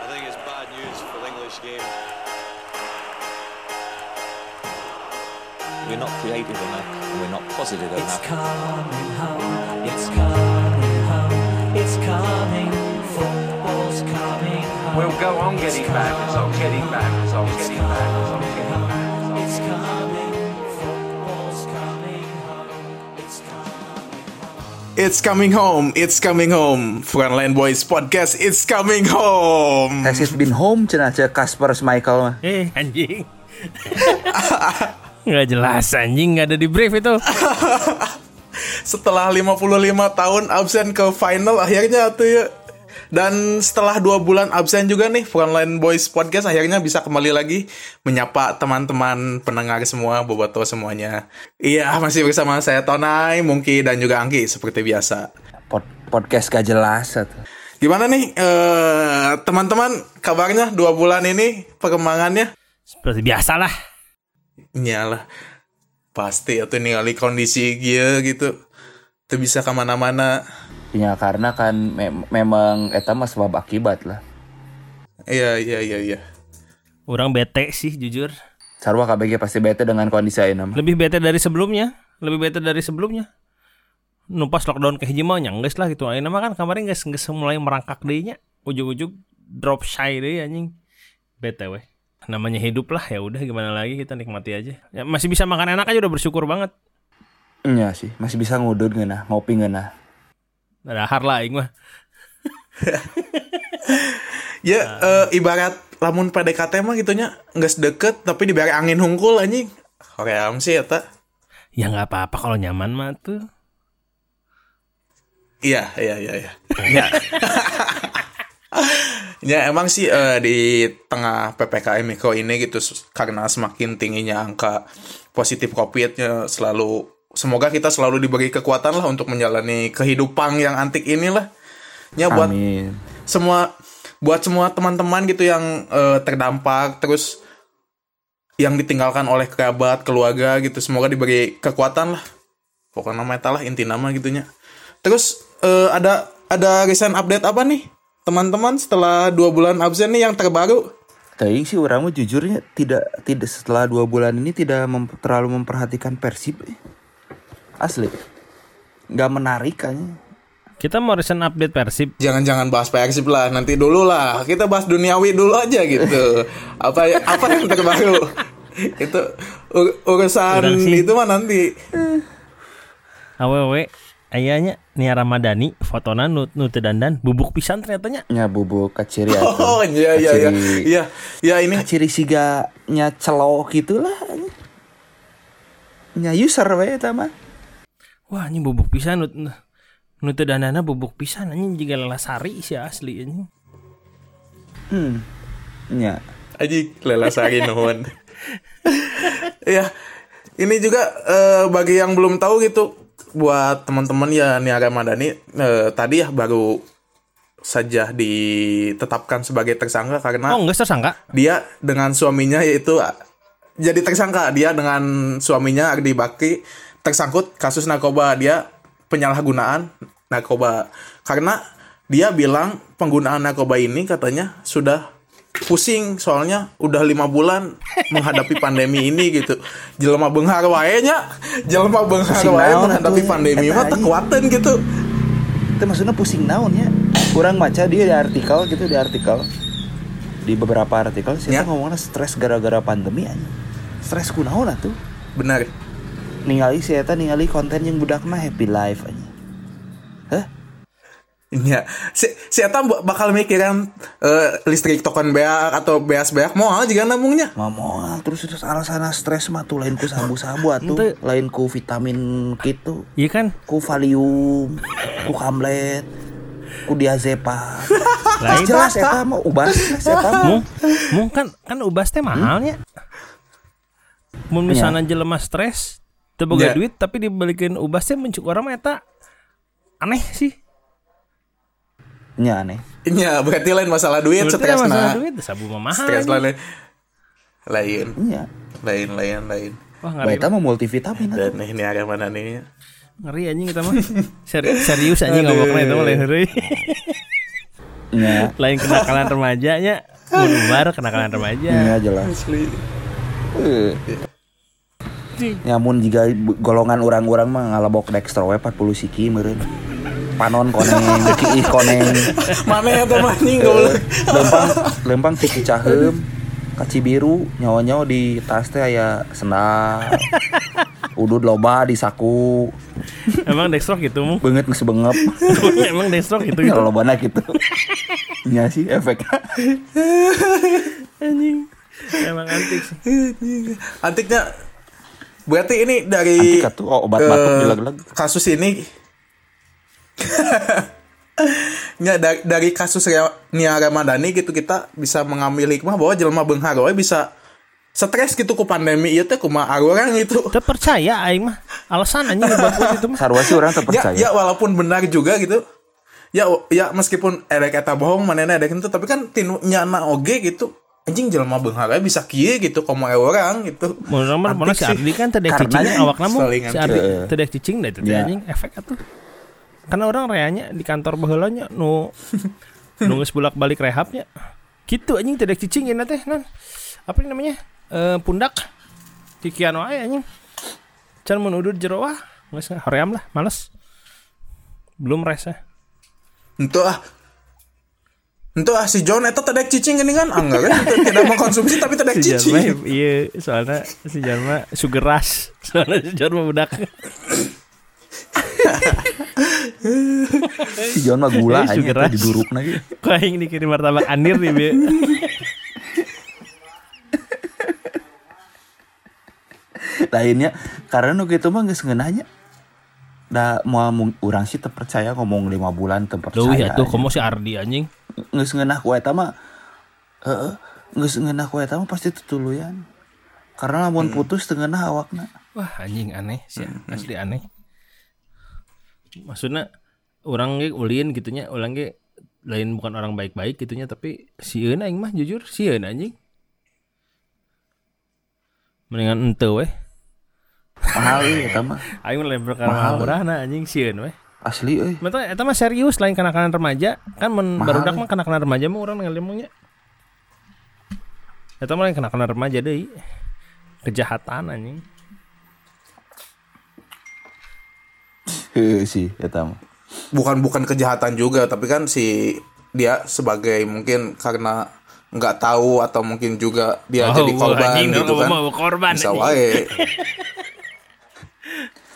I think it's bad news for the English game. We're not creative enough. and We're not positive It's enough. coming home. It's coming home. It's coming. Football's coming home. We'll go on getting back, on getting back, on It's getting back, on It's coming home, it's coming home. Frontline Boys Podcast, it's coming home. Has it been home cenah cek Kasper Michael mah. Eh anjing Nggak jelas anjing nggak ada di brief itu Setelah 55 tahun absen ke final akhirnya tuh ya. Dan setelah dua bulan absen juga nih Frontline Boys Podcast akhirnya bisa kembali lagi menyapa teman-teman pendengar semua, boboto semuanya. Iya, masih bersama saya Tonai, Mungki dan juga Angki seperti biasa. Pod- podcast gak jelas. Gimana nih eh, teman-teman kabarnya dua bulan ini perkembangannya? Seperti biasa lah Iyalah Pasti atau ningali kondisi gitu gitu Tuh bisa ke mana-mana Ya karena kan me- memang eta mah sebab akibat lah. Iya iya iya iya. Orang bete sih jujur. Sarwa KBG pasti bete dengan kondisi ayeuna mah. Lebih bete dari sebelumnya. Lebih bete dari sebelumnya. Numpas lockdown ke hiji mah nyangges lah gitu. Ayeuna mah kan kemarin geus geus mulai merangkak deui nya Ujug-ujug drop shy deh anjing. Bete weh. Namanya hidup lah ya udah gimana lagi kita nikmati aja. Ya, Masih bisa makan enak aja udah bersyukur banget. Iya sih, masih bisa ngudut ngeunah, ngopi ngeunah. Dahar lah aing mah. Ya eh, ibarat lamun PDKT mah gitunya Nggak sedekat tapi diberi angin hungkul anjing. Hoream sih ya tak Ya nggak apa-apa kalau nyaman mah tuh. Iya iya iya iya. Ya, ya emang sih eh, di tengah PPKM Mikro ini gitu Karena semakin tingginya angka positif COVID-nya selalu Semoga kita selalu diberi kekuatan lah untuk menjalani kehidupan yang antik inilah Ya buat Amin. semua buat semua teman-teman gitu yang eh, terdampak terus yang ditinggalkan oleh kerabat keluarga gitu semoga diberi kekuatan lah pokoknya meta lah inti nama gitunya terus eh, ada ada recent update apa nih teman-teman setelah dua bulan absen nih yang terbaru Tapi sih orang mah jujurnya tidak tidak setelah dua bulan ini tidak mem- terlalu memperhatikan Persib. eh. Asli. Nggak menarik kan. Kita mau recent update Persib. Jangan-jangan bahas Persib lah nanti dulu lah. Kita bahas duniawi dulu aja gitu. Apa apa yang terbaru? Itu ur- urusan itu mah nanti. Awewe ayahnya Nia Ramadhani fotona nu, nu teu dandan bubuk pisan ternyata nya Nya bubuk kaciri atuh. Oh iya iya iya. Iya ya ini. Kaciri siga nya celok gitulah. Nya user we eta mah. Wah ini bubuk pisan nu, nu teu dandana bubuk pisan anjing juga lelasari sih asli anjing Hmm. Nya. aji lelasari nuhun ya ini juga eh, bagi yang belum tahu gitu buat teman-teman ya Nia Ramadhani eh, tadi ya baru saja ditetapkan sebagai tersangka karena oh enggak tersangka dia dengan suaminya yaitu jadi tersangka dia dengan suaminya Ardi Bakri tersangkut kasus narkoba dia penyalahgunaan narkoba karena dia bilang penggunaan narkoba ini katanya sudah pusing soalnya udah lima bulan menghadapi pandemi ini gitu jelema benghar wae nya jelema benghar wae menghadapi pandemi mah tekuatan gitu Itu maksudnya pusing naon ya. Kurang baca dia di artikel gitu di artikel. Di beberapa artikel sih Ya. ngomongnya stres gara-gara pandemi aja. Stres kunaon atuh. benar Ningali si eta ningali konten yang budakna happy life aja. Hah? Iya, si, si Eta bak- bakal mikiran eh, listrik token beak atau beas beak mau juga namungnya. Ngomong terus terus alasan stres mah tuh lain ku sabu-sabu atuh, Ente. lain ku vitamin gitu, iya kan ku valium, ku kamlet, ku diazepam. lain Jelas eta mah ubas eta mah. mung mung kan kan ubas teh mahalnya mun misalnya jelema stres teu boga Ya. duit tapi dibalikin ubas teh mencuk orang mah eta aneh sih Nya aneh. Iya, berarti lain masalah duit, Berarti stres masalah nah. duit sabu mah mahal Stres lain. Lain, Nya. lain, lain, lain. wah ngeri eta mah multivitamin. Dan nih, ini ada mana nih? ngeri anjing kita mah Seri- serius anjing ngomongnya itu mah lain heureuy Ya, Lain kenakalan remajanya, Ubar kenakalan remaja. ya jelas. Eh. Nyamun jika golongan orang-orang mah ngalabok dextro we 40 siki meureun. Panon koneng, kiih koneng. Mana ya teman anjing goblok. lempang lempang tiki cahem kaci biru nyawa-nyawa di tas teh aya sendal udud loba di saku Emang Dextrock gitu mu? banget geus bengep Emang Dextrock gitu gitu. kalau lobana gitu nya sih efek Anjing. Emang antik sih. Antiknya berarti ini dari Antik atuh, oh, obat batuk dilag-lag. Kasus ini Ya, dari, dari kasus Nia Ramadhani gitu kita bisa mengambil hikmah bahwa jelma beunghar we bisa stres gitu ku pandemi ieu teh kumaha orang gitu. Teu percaya aing mah. Alasan anjing itu mah. sarua sih orang Ya, terpercaya ya walaupun benar juga gitu. Ya ya meskipun erek eta bohong manehna erek itu tapi kan tinu nyana oge gitu. Anjing jelma beunghar we bisa kieu gitu kumaha orang gitu. Mun nomor mana si. Ardi kan Karena cicing ya, awak namu saling si. Ardi Heeh. tedek cicing dah itu teh Ya. anjing efek atuh. Karena orang reanya di kantor baheulanya nu nu geus bolak-balik rehabnya. Gitu anjing tedek cicing ini teh non. Apa ini namanya? Eh pundak. Kikian wae anjing. Can mun udud jero wah. Geus hoream lah, males. Belum res ya. Untuk ah Untuk ah si John eta tedek cicing gini kan enggak kan tidak mengkonsumsi tapi tedek Si Jarma cicing. iya soalnya si Jarma sugar rush. Soalnya si Jarma budak. si John mah gula aja sugar tuh rush. diduruk lagi Kok aing dikirim martabak anir nih, Be. lainnya karena nu gitu mah geus ngeunahnya da mau orang sih terpercaya ngomong lima bulan terpercaya Duh, ya tuh kamu si Ardi anjing. geus ngeunah ku eta mah heeh geus ngeunah ku eta mah pasti tutuluyan karena lamun putus teu ngeunah awakna Wah, anjing aneh sih, asli aneh. Maksudnya orang ge ulin gitunya, orang ge lain bukan orang baik-baik gitunya, tapi sieun aing mah jujur sieun anjing. Mendingan ente weh. Mahal ieu eta mah Aing mah lain perkara murahna anjing sieun weh. asli euy Mata eta mah serius lain kenakalan remaja. Kan mun Mahal, barudak eh. mah kenakalan remaja mah urang ngalimungnya. Eta mah lain kenakalan remaja deui. Kejahatan anjing. sih eta mah Bukan bukan kejahatan juga tapi kan si dia sebagai mungkin karena nggak tahu atau mungkin juga dia Oh, jadi korban gitu oh, kan. korban, Bisa wae.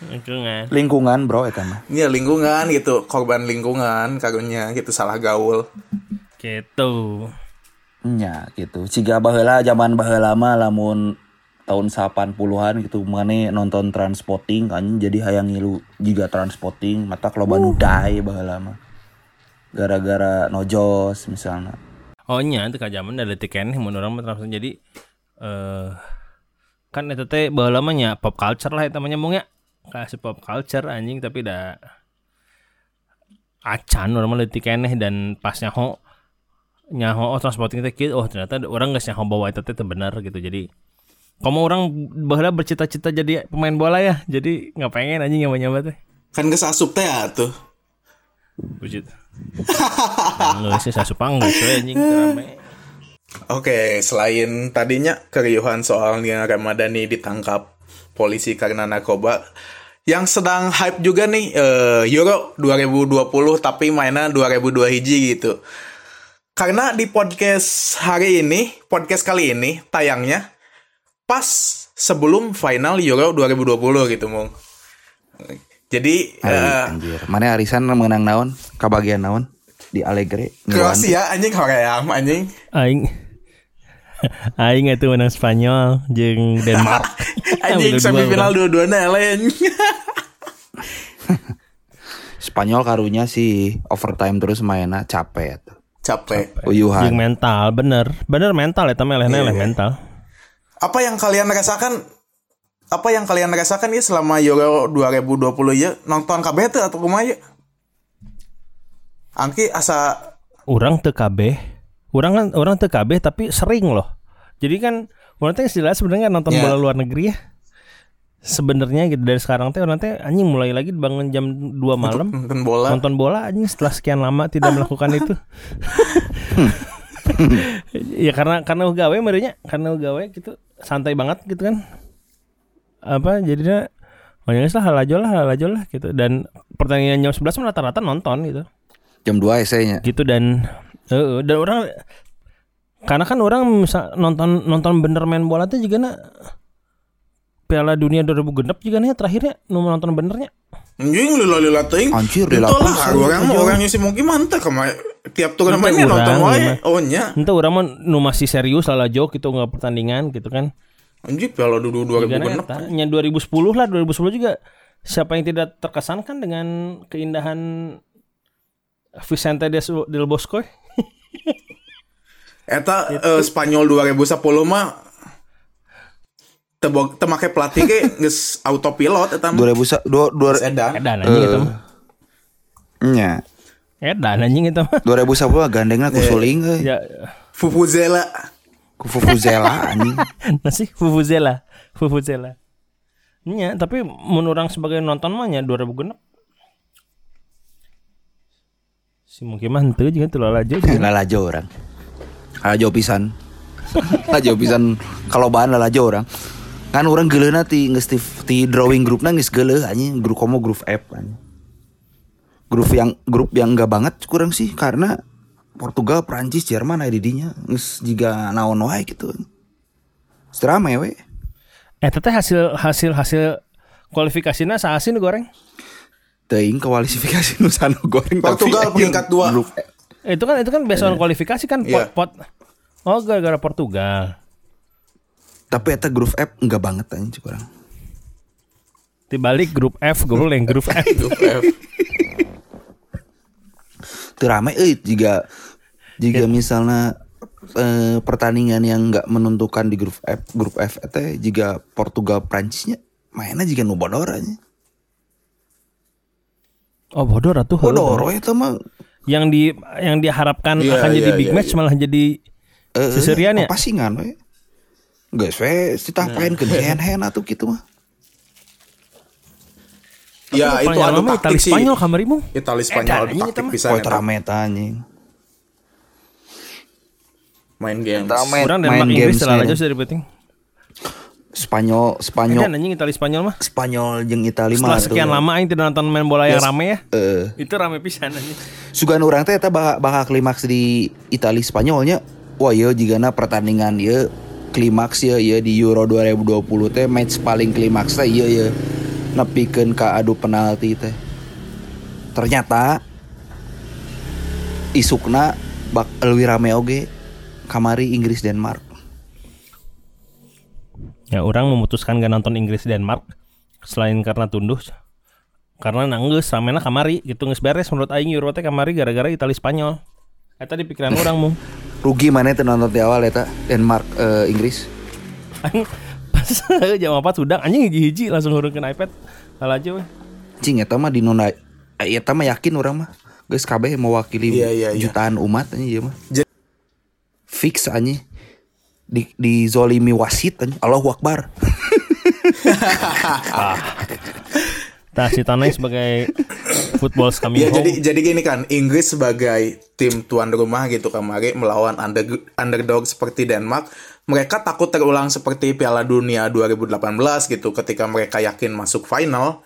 Lingkungan. lingkungan bro eta mah Iya lingkungan gitu, korban lingkungan karunya gitu salah gaul. Gitu. nya gitu ciga baheula zaman baheula mah lamun tahun 80-an gitu mana nonton transporting kan jadi hayang ngilu juga transporting mata loba nu dae baheula mah gara-gara nojos misalnya Oh nya itu zaman dari keneh mun urang mah langsung jadi eh kan eta teh baheula mah nya pop culture lah eta mah nyambungnya. Kasih pop culture anjing tapi da acan mah leutik keneh dan pas nyaho nyaho oh transporting teh kieu oh ternyata orang geus nyaho bawa eta teh teu bener gitu. Jadi kamu orang baheula bercita-cita jadi pemain bola ya. Jadi nggak pengen anjing nyoba-nyoba teh. Kan geus asup teh ya tuh. Bujit. Enggak sih sasup we anjing rame. Oke, selain tadinya keriuhan soal Nia Ramadhani ditangkap polisi karena narkoba, yang sedang hype juga nih eh, Euro 2020 tapi mainnya 2002 hiji gitu. Karena di podcast hari ini, podcast kali ini tayangnya pas sebelum final Euro 2020 gitu, Mung. Jadi Ari, eh, anjir mana arisan menang naon kabagian naon di Allegre Ngiluan. Kroasia anjing Korea anjing. Aing Aing itu menang Spanyol jeung Denmark. Anjing semifinal orang. dua-duanya lain. Spanyol karunya sih overtime terus mainnya capek tuh Capek. Uyuhan mental bener. Bener mental ya tapi iya. mental. apa yang kalian rasakan apa yang kalian rasakan ya selama Euro 2020 ya nonton kabeh teu atau kumaha ya Angki asa Urang teu kabeh. Urang kan urang teu kabeh tapi sering loh. Jadi kan urang teh jelas sebenarnya nonton Iya. bola luar negeri ya. sebenarnya gitu dari sekarang teh orang teh anjing mulai lagi bangun jam 2 malam nonton bola nonton bola anjing setelah sekian lama tidak melakukan itu. ya karena karena gawe merenya karena gawe gitu santai banget gitu kan. Apa jadinya Oh ya lah hal aja lah hal aja lah gitu dan pertandingan jam 11 mah rata-rata nonton gitu Jam 2 esainya. gitu dan eh, dan orang karena kan orang bisa nonton nonton bener main bola tuh juga na Piala Dunia 2000 genep juga nih terakhirnya nu nonton benernya. Anjing lila lila ting. Anjir, Itu lila lah pisan. orang mah orangnya si Monkey mantap kama tiap namanya nonton wae. oh nya. Ente orang mah nu masih serius lah jok gitu nggak pertandingan gitu kan. Anjing piala genep. eta, nya 2010 lah 2010 juga. Siapa yang tidak terkesan kan dengan keindahan Vicente del Bosco Eta eh, Spanyol 2010 mah tebok temake pelatih ge geus autopilot eta mah 2000 sa- dua dua edan. edan anjing gitu mah nya. edan anjing itu mah 2010 gandengna ku suling euy. ya Fufuzela Ku Fufuzela anjing. nasi Fufuzela Fufuzela Nya, tapi menurut orang sebagai nonton mah nya 2000 genep si mungkin mah henteu juga tuh lalajo Lalajo orang. Lalajo pisan. Lalajo pisan kalau bahan lalajo orang. Kan orang geleuna ti geus ti, ti drawing grupna geus geuleuh anjing grup komo grup F anjing. Grup yang grup yang enggak banget kurang sih karena Portugal, Prancis, Jerman aya di dinya geus jiga naon wae gitu. Serame we. eh teteh hasil hasil hasil kualifikasinya saha sih nu goreng Teuing kualifikasi Nusana goreng Portugal tapi peringkat dua. grup F. Eh, itu kan itu kan based on kualifikasi kan pot, Iya. pot oh gara-gara Portugal Tapi eta grup F enggak banget anjing kurang. dibalik grup F gue yang grup F Teu rame euy jika jika misalnya eh, pertandingan yang nggak menentukan di grup F grup F eta jika Portugal Prancisnya mainnya jika nu bodor aja. Oh bodoh atuh Bodor we eta mah yang di yang diharapkan Iya, akan jadi iya, big iya, match malah jadi eh, Seserian ya? Pasingan we. Guys we ditampain ke hand-hand atuh gitu mah. Ya itu adu lama Itali taktik sih. Spanyol kamarimu Itali Spanyol anjing, taktik eta mah. bisa Poe rame eta anjing. main games. Eta main, Kurang main Denmark Inggris games lah aja sudah penting Spanyol Spanyol Edan anjing Itali Spanyol mah Spanyol jeung Itali setelah mah sekian tuh. lama aing tidak nonton main bola yang Yes. rame ya Eh, itu rame pisan anjing Sugan orang teh eta bakal, bakal klimaks di Itali Spanyolnya. Wah ya jigana pertandingan ya klimaks ya ya di Euro 2020 teh match paling klimaks teh iya ya nepikeun ka adu penalti teh. Ternyata isukna bak leuwih rame oge kamari Inggris Denmark. Ya orang memutuskan gak nonton Inggris Denmark selain karena tunduh karena nanggus ramena kamari gitu nges beres menurut aing Euro teh kamari gara-gara Itali Spanyol Eta di pikiran orang mung Rugi mana teh nonton di awal eta Denmark eh, Inggris. Aing pas jam 4 sudah anjing hiji-hiji langsung hurungkeun iPad Hal aja weh Cing eta mah di nona eta mah yakin orang mah. Geus kabeh mewakili Iya, iya, iya. jutaan umat anjing ieu mah. Fix anjing. Di di zolimi wasit. Allahu Akbar. Nah si Tanai sebagai football coming Ya home jadi jadi gini kan Inggris sebagai tim tuan rumah gitu kemarin melawan under, underdog seperti Denmark mereka takut terulang seperti Piala Dunia 2018 gitu ketika mereka yakin masuk final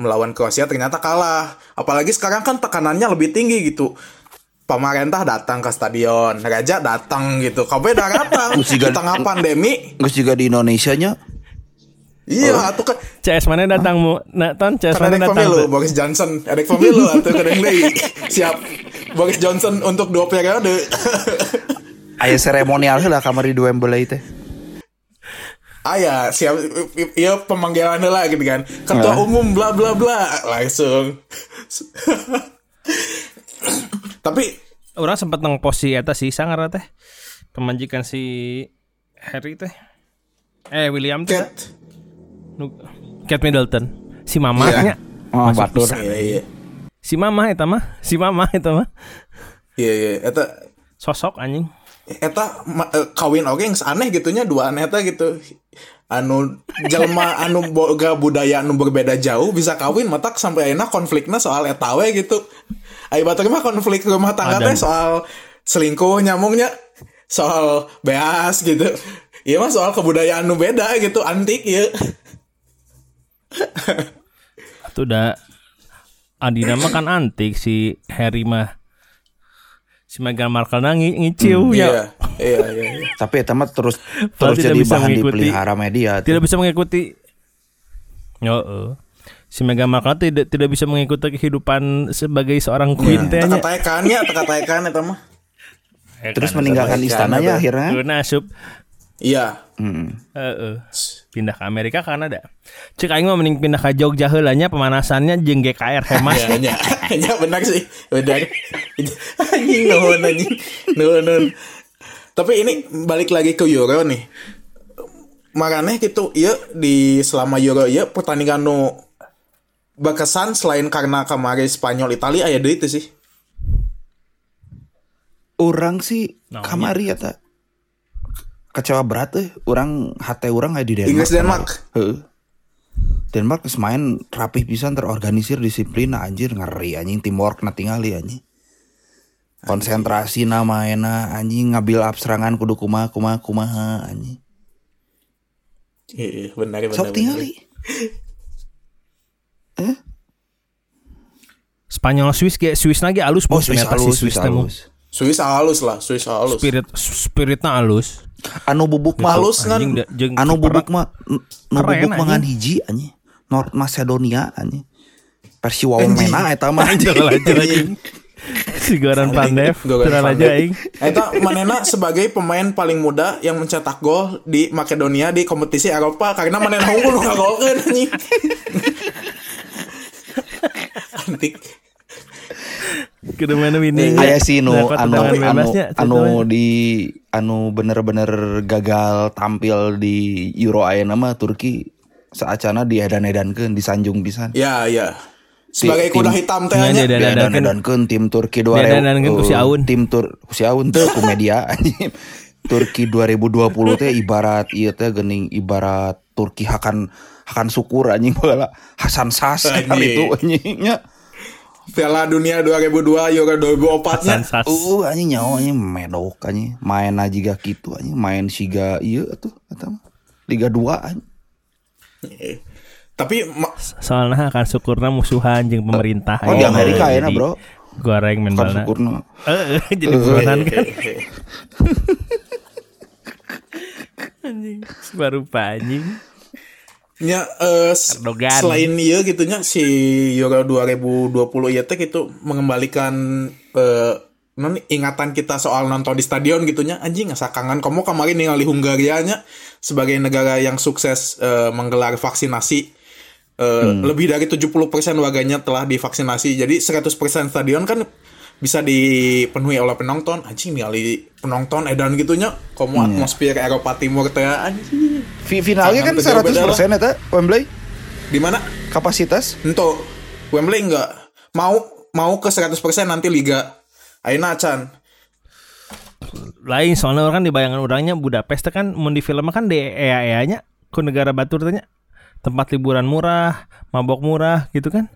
melawan Kroasia ternyata kalah apalagi sekarang kan tekanannya lebih tinggi gitu pemerintah datang ke stadion raja datang gitu. Kau beda datang di tengah pandemi. Geus juga di Indonesia nya iya tuh kan. CS mana datang mu Nah ton CS Kan mana datang pemilu? Boris Johnson. Adek pemilu atau kadang deui siap. Boris Johnson untuk dua periode. Aya seremonial heula kamari di Wembley teh. Aya siap. Iya pemanggilan lah gitu kan. Ketua Nah. umum bla bla bla. Langsung tapi Orang sempat ngepost si Eta si Sangar teh. Pemajikan si Harry teh. Eh William teh. Cat. Kate Middleton. Si mamanya Oh, Masuk batur. iya iya. Si mama eta mah. Si mama eta mah. Iya iya. Eta Sosok anjing. Eta ma- eh, kawin oge yang aneh gitunya dua aneh eta gitu anu jelma anu boga budaya anu berbeda jauh bisa kawin matak sampai akhirnya konfliknya soal etawe gitu. Ayo batur mah konflik rumah tangga teh soal selingkuh nyamungnya soal beas gitu. Iya mah soal kebudayaan nu beda gitu antik ya Itu udah Adina mah kan antik si Harry mah. Si Meghan Markle nangis ngiciu iya ya. iya iya iya. Tapi eta mah terus terus tidak jadi bisa bahan mengikuti- dipelihara media. tuh. tidak bisa mengikuti Yo, si Meghan Markle tidak tidak bisa mengikuti kehidupan sebagai seorang queen teh nya. teka tekan ya teka tekan eta mah Terus meninggalkan istananya akhirnya. Sub iya Mm. Heeh. pindah ke Amerika Kanada. Cek aing mah mending pindah ke Jogja heula nya pemanasannya jeung GKR hemat. ya ya ya benar sih benar anjing nuhun anjing nuhun nuhun. Tapi ini balik lagi ke Euro nih makanya gitu iya di selama Euro iya pertandingan nu berkesan selain karena kemarin Spanyol Italia aya deui itu sih Orang sih Naonnya? kamari eta kecewa berat eh orang hati orang kayak di Denmark. Inggris Denmark Heeh. Denmark main rapih pisan terorganisir disiplin nah, anjir ngeri anjing teamwork na tingali anjing. Konsentrasi na maena anjing ngambil abserangan kudu kumaha kumaha kumaha anjing. iya benar benar Sok benar. tingali. Spanyol Swiss kayak Swiss lagi alus Oh bos Swiss halus, Swiss Swiss halus. Swiss halus lah Swiss halus Spirit spiritnya halus. Anu bubuk mah halus kan Anjing anu bubuk mah nu Keren, bubuk mah ngan anjing. hiji anjing. North Macedonia anjing. Versi Wawomena eta mah anjing. si Goran Pandev Pandev. aja aing. Eta Manena sebagai pemain paling muda yang mencetak gol di Makedonia di kompetisi Eropa karena Manena unggul ngagolkeun anjing. Antik. Kudu mana ini. Aya sih nu Dapat anu anu bebasnya, anu di anu bener-bener gagal tampil di Euro ayeuna mah Turki saacana diedan-edankeun disanjung pisan. Ya, ya. Sebagai kuda hitam teh Iya, nya. dia- Diedan-edankeun tim Turki 2000. Diedan-edankeun ku si eh, Aun. Tim Tur si Aun teh ku media anjing. Turki 2020 teh ibarat ieu teh geuning ibarat Turki hakan hakan syukur anjing baheula Hasan Sas kali itu anjingnya. Piala Dunia 2002 Euro 2004 nya. Uh anjing nyawa anjing medok anjing main aja juga gitu anjing main siga iya tuh kata. Liga 2 anjing. Tapi Soalnya akan syukurna musuhan jeung pemerintah. Oh, di Aing. Amerika ya bro. Goreng Kan mentalna. syukurna. Eh, jadi buronan kan. Anjing, baru anjing. nya eh, s- Erdogan. selain iya gitunya si Euro 2020 iya teh gitu mengembalikan eh non ingatan kita soal nonton di stadion gitunya anjing asa kangen kamu kemarin ningali Hungaria nya sebagai negara yang sukses eh, menggelar vaksinasi Eh, lebih dari 70% warganya telah divaksinasi. Jadi 100% stadion kan bisa dipenuhi oleh penonton. Anjing ningali penonton edan gitunya. Kamu atmosfer Eropa Timur teh anjing. Fi- Finalnya kan Sangat beda 100% eta Wembley? Di mana? Kapasitas. Untuk Wembley enggak. Mau mau ke 100% nanti liga. Aina acan. Lain soalnya orang kan di bayangan orangnya Budapest teh kan mun di film kan di EA nya ku negara batur tanya tempat liburan murah, mabok murah gitu kan.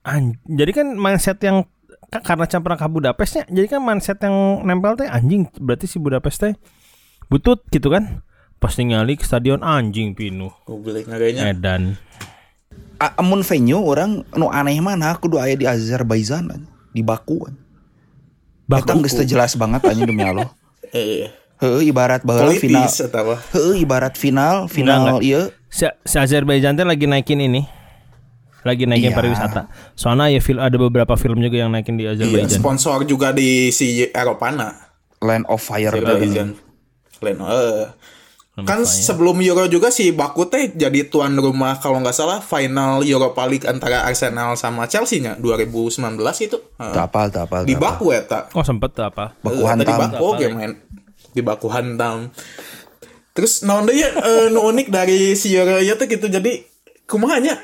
An jadi kan mindset yang ka- karena campuran ke Budapestnya jadi kan mindset yang nempel teh anjing berarti si Budapest teh butut gitu kan pas ningali ke stadion anjing pinuh Goblok ngaganya. edan Amun venue orang nu aneh mana kudu aya di Azerbaijan di Baku. anjing. Eta geus teu jelas banget anjing demi Allah. Eh, Heeh ibarat baheula final. Heeh ibarat final final enggak. ieu si, si Azerbaijan lagi naikin ini lagi naikin Iya. pariwisata soalnya ya film ada beberapa film juga yang naikin di Iya, Azerbaijan sponsor juga di si Eropana. Land of Fire. Azerbaijan. Lain, eh. Kan sebelum Euro juga si Baku teh jadi tuan rumah kalau nggak salah final Europa League antara Arsenal sama Chelsea nya 2019 itu. Eh, Teu apal teu apal. Di. Baku eta. oh sempet tuh apa Baku Eh, hantam. Baku oke main di Baku hantam. Terus naon deui ya eh, nu unik dari si Euro ieu teh gitu jadi kumaha nya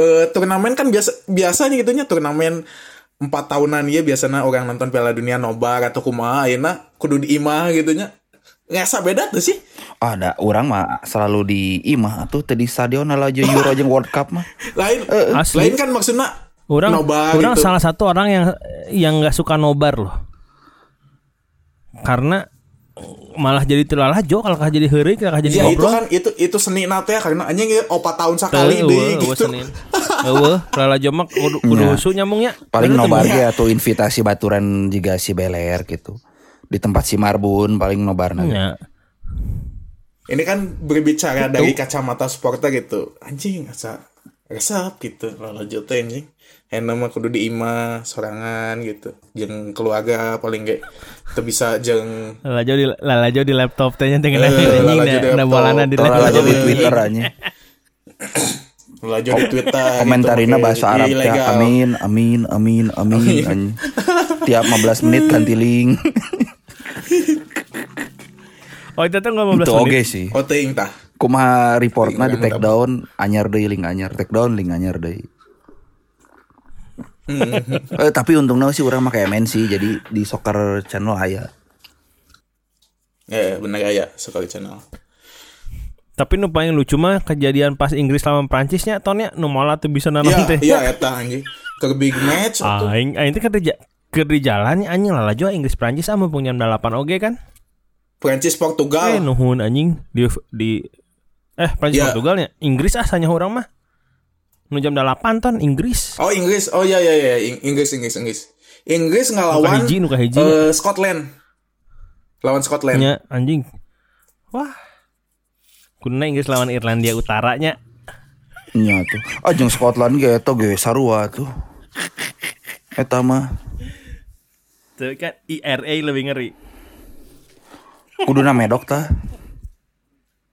eh, turnamen kan biasa biasanya gitu nya turnamen empat tahunan ya biasanya orang nonton Piala Dunia nobar atau kumaha ayeuna kudu di imah gitu nya Ngasa beda tuh sih. Ada orang mah selalu di imah tuh tadi stadion aja Euro jeung World Cup mah. Lain Asli. lain kan maksudnya Orang nobar orang gitu. salah satu orang yang yang nggak suka nobar loh. Karena malah jadi telalajo kalau jadi heureuk kalau jadi Ya itu kan itu itu seni nate ya karena anjing ya opat tahun sekali deh gitu. Senin. Eueuh, telalajo mah kudu kudu Nya. husu nyambungnya. Paling nobar ge atau invitasi baturan juga si Beler gitu. Di tempat si Marbun paling nobarna. ge. Ya. Ini kan berbicara dari kacamata supporter gitu. Anjing asa resep gitu. Lalu jote anjing. Enak mah kudu di imah sorangan gitu. Jeung keluarga paling gak teu bisa jeung Lalajo di lalajo di laptop teh nya dengan anjing lalajo di laptop. bolana di aja di Twitter aja. Lajo di Twitter Komentarina gitu, bahasa pakai Arab teh amin amin amin amin. Tiap 15 menit ganti link. Oh itu tuh 15 Itu menit. oke sih. Oh tah. Kumaha reportna di take down anyar deui link anyar take down link anyar deui. eh, tapi untungnya sih orang pakai MNC jadi di soccer channel aya. Ya bener ya sekali channel. Tapi nu paling lucu mah kejadian pas Inggris lawan Prancisnya tonnya nu mola tuh bisa nanam Iya, teh. iya eta anjing. Ke big match atuh. Aing aing teh kerja ke di jalan anjing lalajo Inggris Prancis sama punya 8 oge kan. Prancis Portugal. Eh nuhun anjing di di eh Prancis Ya. Portugalnya Inggris ah sanya orang mah. Nu jam 8 ton Inggris. Oh Inggris, oh iya iya iya Ing- Inggris Inggris Inggris. Inggris ngelawan hiji, nu kahiji. eh, Scotland. Lawan Scotland. Nya anjing. Wah. Kuna Inggris lawan Irlandia Utaranya. Nya tuh. Ah jeung Scotland ge eta ge sarua tuh. Eta mah Tuh kan IRA lebih ngeri. kuduna medok tah.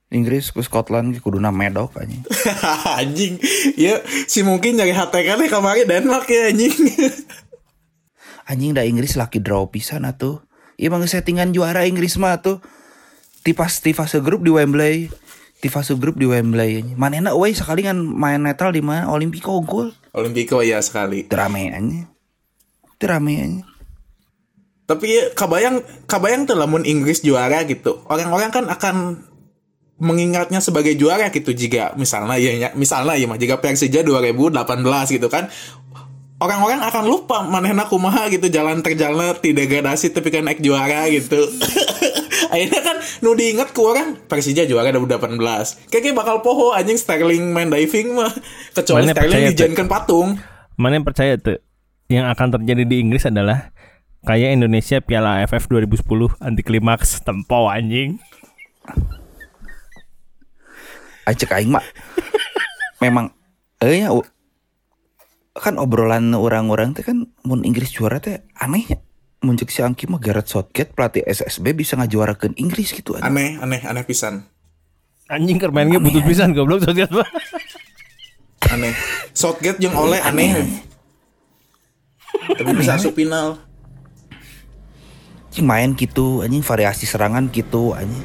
Inggris ke Scotland ge kuduna medok anjing. anjing. Ya, si mungkin nyari HTK nih kemarin Denmark ya anjing. Anjing da Inggris laki draw pisan atuh. Ieu mah geus settingan juara Inggris mah tuh. Di pas di fase grup di Wembley. Di fase grup di Wembley anjing. Manehna euy sekali kan main netral di mana Olimpico unggul. Olimpico ya sekali. Teu rame anjing. Rame anjing. Tapi ya, kabayang kabayang tuh lamun Inggris juara gitu. Orang-orang kan akan mengingatnya sebagai juara gitu jika misalnya ya ya- misalnya ya mah jika Persija 2018 gitu kan orang-orang akan lupa manehna kumaha gitu jalan terjalan tidak degradasi tapi kan naik juara gitu. Akhirnya kan nu diinget ku orang Persija juara 2018 kayaknya bakal poho anjing Sterling main diving mah. Kecuali Mana Sterling dijadikan patung. Mana yang percaya tuh? Yang akan terjadi di Inggris adalah kayak Indonesia Piala AFF 2010 anti klimaks tempo anjing. Acek aing mah memang eh ya kan obrolan orang-orang teh kan mun Inggris juara teh aneh ya. Mun cek si Angki mah Gareth Southgate pelatih SSB bisa ngajuarakeun Inggris gitu anjing. aneh aneh aneh pisan Anjing keur mainnya butuh pisan goblok sosial mah. aneh Southgate jeung oleh aneh tapi bisa asup final Anjing main gitu anjing variasi serangan gitu anjing.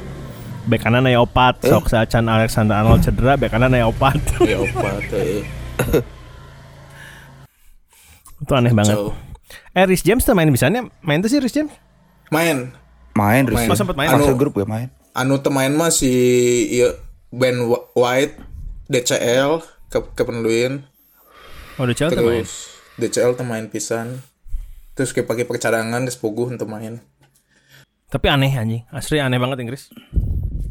Bek kanan aya opat, sok saacan Alexander Arnold cedera, bek kanan aya opat. opat eh. Itu aneh banget. Jauh. Eh Rhys James tuh main bisanya main tuh sih Rhys James. main Main. Rizky. Oh, sempet main. Fase Anu- grup ya main. anu temain mah si ieu Ben White DCL ke kepenuhin Oh udah Chelsea main. terus DCL temain pisan terus kayak pakai percadangan geus puguh untuk main Tapi aneh anjing, asli aneh banget Inggris.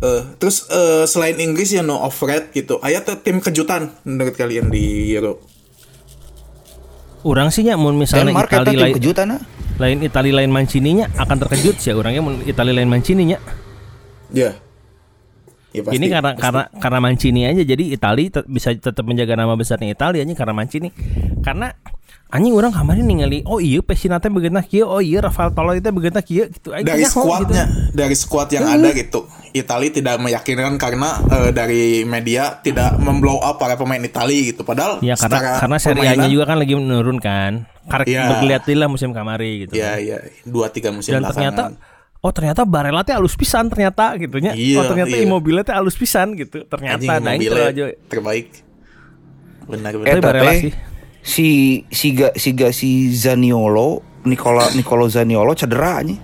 Eh, terus eh, selain Inggris ya no overrated gitu. Aya teh tim kejutan menurut kalian di Euro Orang sih nya mun misalnya Denmark Itali lain, kejutan ah. lain Itali lain Mancini nya akan terkejut sih orangnya. Mun Itali lain Mancini nya. ya. Ya pasti. Ini karena karena karena Mancini aja. Jadi Itali tet- bisa tetap menjaga nama besarnya Italia anjing karena Mancini. Karena anjing orang kemarin ningali oh iya Pesina teh begeuna kieu, oh iya Rafael Tolo itu begeuna kieu gitu. Aing dari skuadnya gitu. dari skuad yang ada gitu Itali tidak meyakinkan karena eh, dari media tidak memblow up para pemain Itali gitu padahal Ya karena karena Serie A-nya permainan- juga kan lagi menurun kan. Karek Iya. berlihat lah musim kamari gitu. ya ya dua tiga musim Dan ternyata. Oh ternyata Barella teh alus pisan ternyata gitu nya. Iya, oh ternyata iya. Immobile teh alus pisan gitu. Ternyata Anjing nah aja. terbaik benar benar Eta Barella teh sih. Si si ga, si ga, si Zaniolo Nicola Nicolo Zaniolo cedera anjing.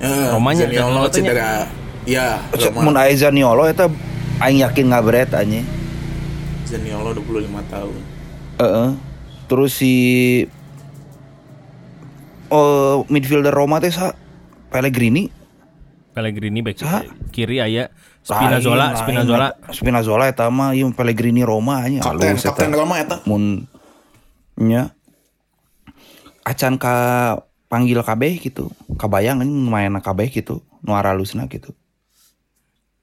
Eh, Romanya Zaniolo Zaniolo cedera Iya, mun aya Zaniolo eta aing yakin ngabret anjing Zaniolo 25 tahun. Heeh. Terus si oh midfielder Roma teh sa Pellegrini Pellegrini back Hah? kiri aya Spinazzola, Spinazzola. Spinazzola eta mah ieu Pellegrini Roma nya Kapten, halus kapten. Roma eta. Mun nya acan ka panggil kabeh gitu. Kabayang anjing main kabeh gitu. Nu aralusna gitu.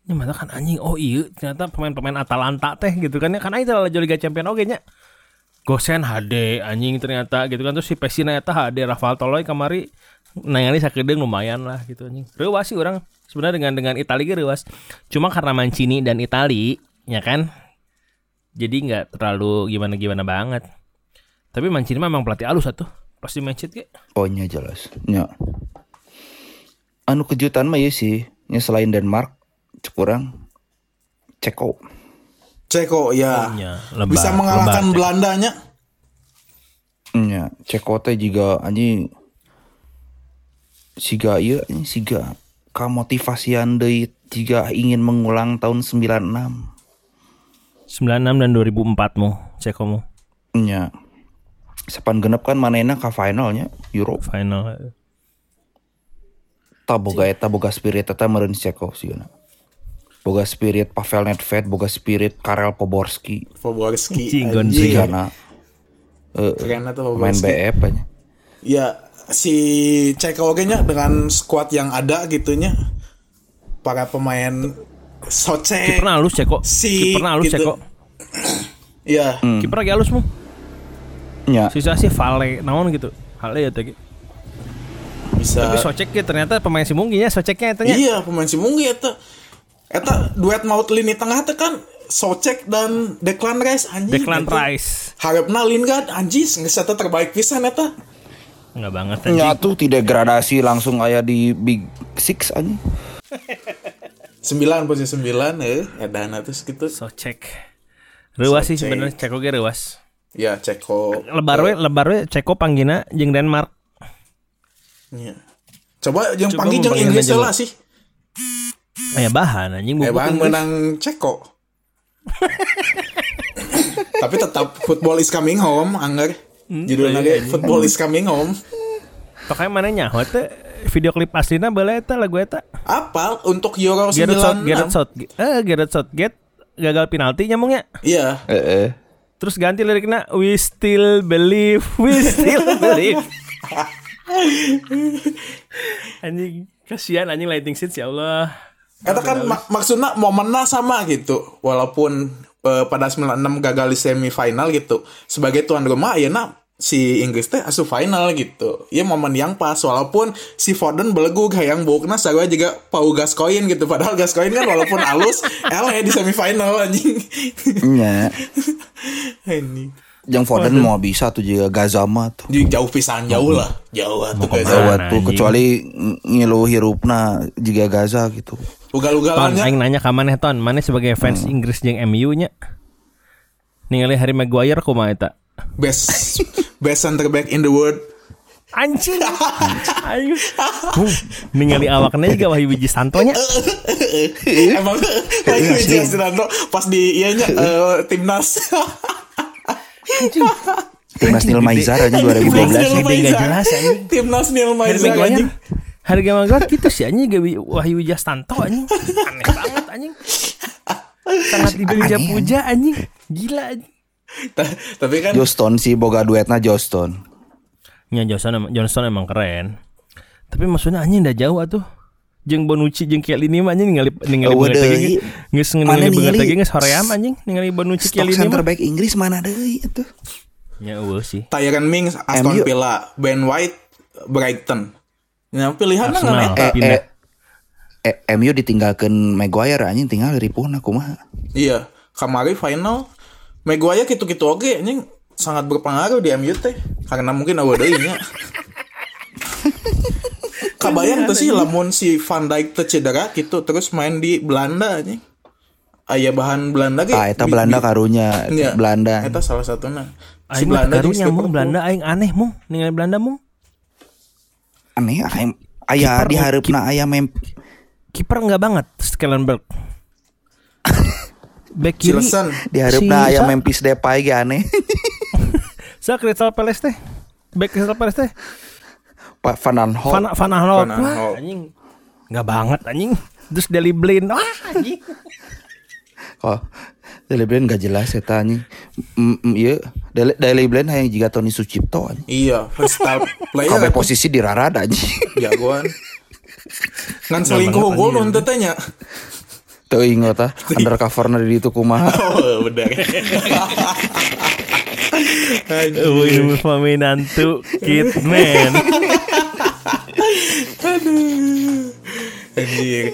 Ya mana kan anjing oh iya ternyata pemain-pemain Atalanta teh gitu kan ya kan itu lah Liga Champion oge nya. Gosen HD anjing ternyata gitu kan terus si Pesina eta HD Rafael Toloi kamari nangali sakedeung lumayan lah gitu anjing. Reuas sih orang sebenarnya dengan dengan Itali ge reuas. Cuma karena Mancini dan Itali ya kan. Jadi nggak terlalu gimana-gimana banget. Tapi Mancini memang pelatih alus atuh. Pasti Manchester ge. Oh nya jelas. Nya. Anu kejutan mah ya sih. Nya selain Denmark cekurang Ceko. Ceko ya. Nya, lembah- Bisa mengalahkan lembah Ceko. Belandanya. Nya, Ceko teh juga anjing siga anjing siga kamotivasian deui jika ingin mengulang tahun 96 96 dan 2004 mu, Ceko mu nya sepan genep kan manena ka finalnya Euro final. tak boga eta boga spirit eta meureun Ceko sigana boga spirit Pavel Nedved boga spirit Karel Poborski. Gonzi. sigana Keren tuh main. BF aja Ya si Ceko oge nya dengan squad yang ada gitunya. Para pemain Soce. Kiperna halus Ceko. Si, Kiperna halus gitu. Ceko. Iya. Kiper lagi halus mu. Nya Sisa sih Vale naon gitu. Vale ya tadi. Bisa. Tapi Socek ya ternyata pemain si Mungki nya Soceknya eta nya. Iya pemain si Munggi eta. Eta duet maut lini tengah teh kan Socek dan Declan Rice anjing. Declan anjing. Rice. Harapna Lingard anjing geus eta terbaik pisan eta. Enggak banget nya anjing. tuh tidak degradasi langsung aya di Big Six anjing 9 posisi 9 eh edana terus gitu. Socek. Rewas sih sebenarnya Ceko ge rewas. Ya Ceko. Lebar we, lebar we Ceko panggina jeung Denmark. Iya. Coba yang panggil jeung membayangkan Inggris lah sih. Aya bahan anjing Eh Inggris. menang Ceko. Tapi tetap football is coming home, anggar. Judulnya iya, ge football is coming home. Pokoknya mana nyaho teh video klip aslina bala eta lagu eta. Apal untuk Euro Gareth South, 96. Gareth Southgate. Eh Gareth Southgate gagal penalti nyamungnya. Iya. eh Terus ganti liriknya We still believe We still believe Anjing Kasihan anjing lighting seats ya Allah Eta kan mak- maksudnya momennya sama gitu. Walaupun eh, pada 96 gagal di semifinal gitu. Sebagai tuan rumah ya si Inggris teh asup final gitu. Ya momen yang pas walaupun si Foden belegu hayang bukna sarua juga Pau Gascoigne gitu. Padahal Gascoigne kan walaupun alus ele di semifinal anjing. nya Ini yang Foden mau bisa tuh juga Gazama tuh Jadi jauh pisan jauh lah. Jauh atuh guys. Gawat Mana, tuh anjing? kecuali ng- ngilu hirupna juga Gaza gitu Ton, Ugal-ugalannya aing nanya ka maneh Ton Maneh sebagai fans Inggris jeung MU nya Ningali Harry Maguire kumaha eta best best center back in the world. Anjing. Huh, Ningali awakna juga Wahyu Wiji Santo nya Emang lagi Wijaya Suranto pas di ianya eh, timnas. timnas Nil Maizar aja 2012 Timnas Nil gede nggak Maizar. jelas, anjing. Timnas Nil Maizar anjing. Harga Maguire gitu sih anjing. Gawe Wahyu Wijastanto anjing. Aneh banget anjing. Sangat dipuja-puja anjing. Gila anjing Tapi kan Johnston sih boga duetna Johnston Ya Johnson emang, Johnson emang keren tapi maksudnya anjing udah jauh atuh jeung Bonucci jeung Chiellini mah anjing ningali ningali Oh, deui. lagi geus ningali ningali? lagi geus hoream anjing ningali Bonucci stok Chiellini center mah back Inggris mana deui itu ya eueuh sih Tyron Mings Aston. Villa, Ben White Brighton. Nah, pilihan eta. eh, Pindah. eh, eh, MU ditinggalkan Maguire anjing tinggal ripuhna kumaha Iya, kamari final Maguire gitu-gitu oke anjing sangat berpengaruh di MU teh karena mungkin awe deui nya. Kabayang tuh sih lamun si Van Dijk teu cedera gitu terus main di Belanda anjing. Aya bahan Belanda ge. ah eta bi- Belanda karunya Iya, Belanda Eta salah satunya. Si Aing Belanda karunya mung Belanda aing aneh mung ningali Belanda mung aneh ah, em- aya Kiper- di hareupna aya mem kiper enggak banget Skellenberg. Back kiri Silesen. Diharapna Si- aya sa- Memphis Depay ge aneh. Sa Crystal Palace teh. Back Crystal Palace teh. Pak Van Aanholt. Van Van Aanholt. Anjing. Enggak banget anjing. Terus Deli Blind. Wah, anjing. Oh, Daily Blind gak jelas eta anjing. Mm, mm, Iya, Daily, Daily Blind hayang jiga Tony Sucipto anjing. Iya, freestyle player. Kabeh posisi di rarada anjing. jagoan. Ngan selingkuh unggul nun teh Teu inget ah, undercover di itu kumaha. Oh, bener. Wih, peminantu Kidman. Anjir.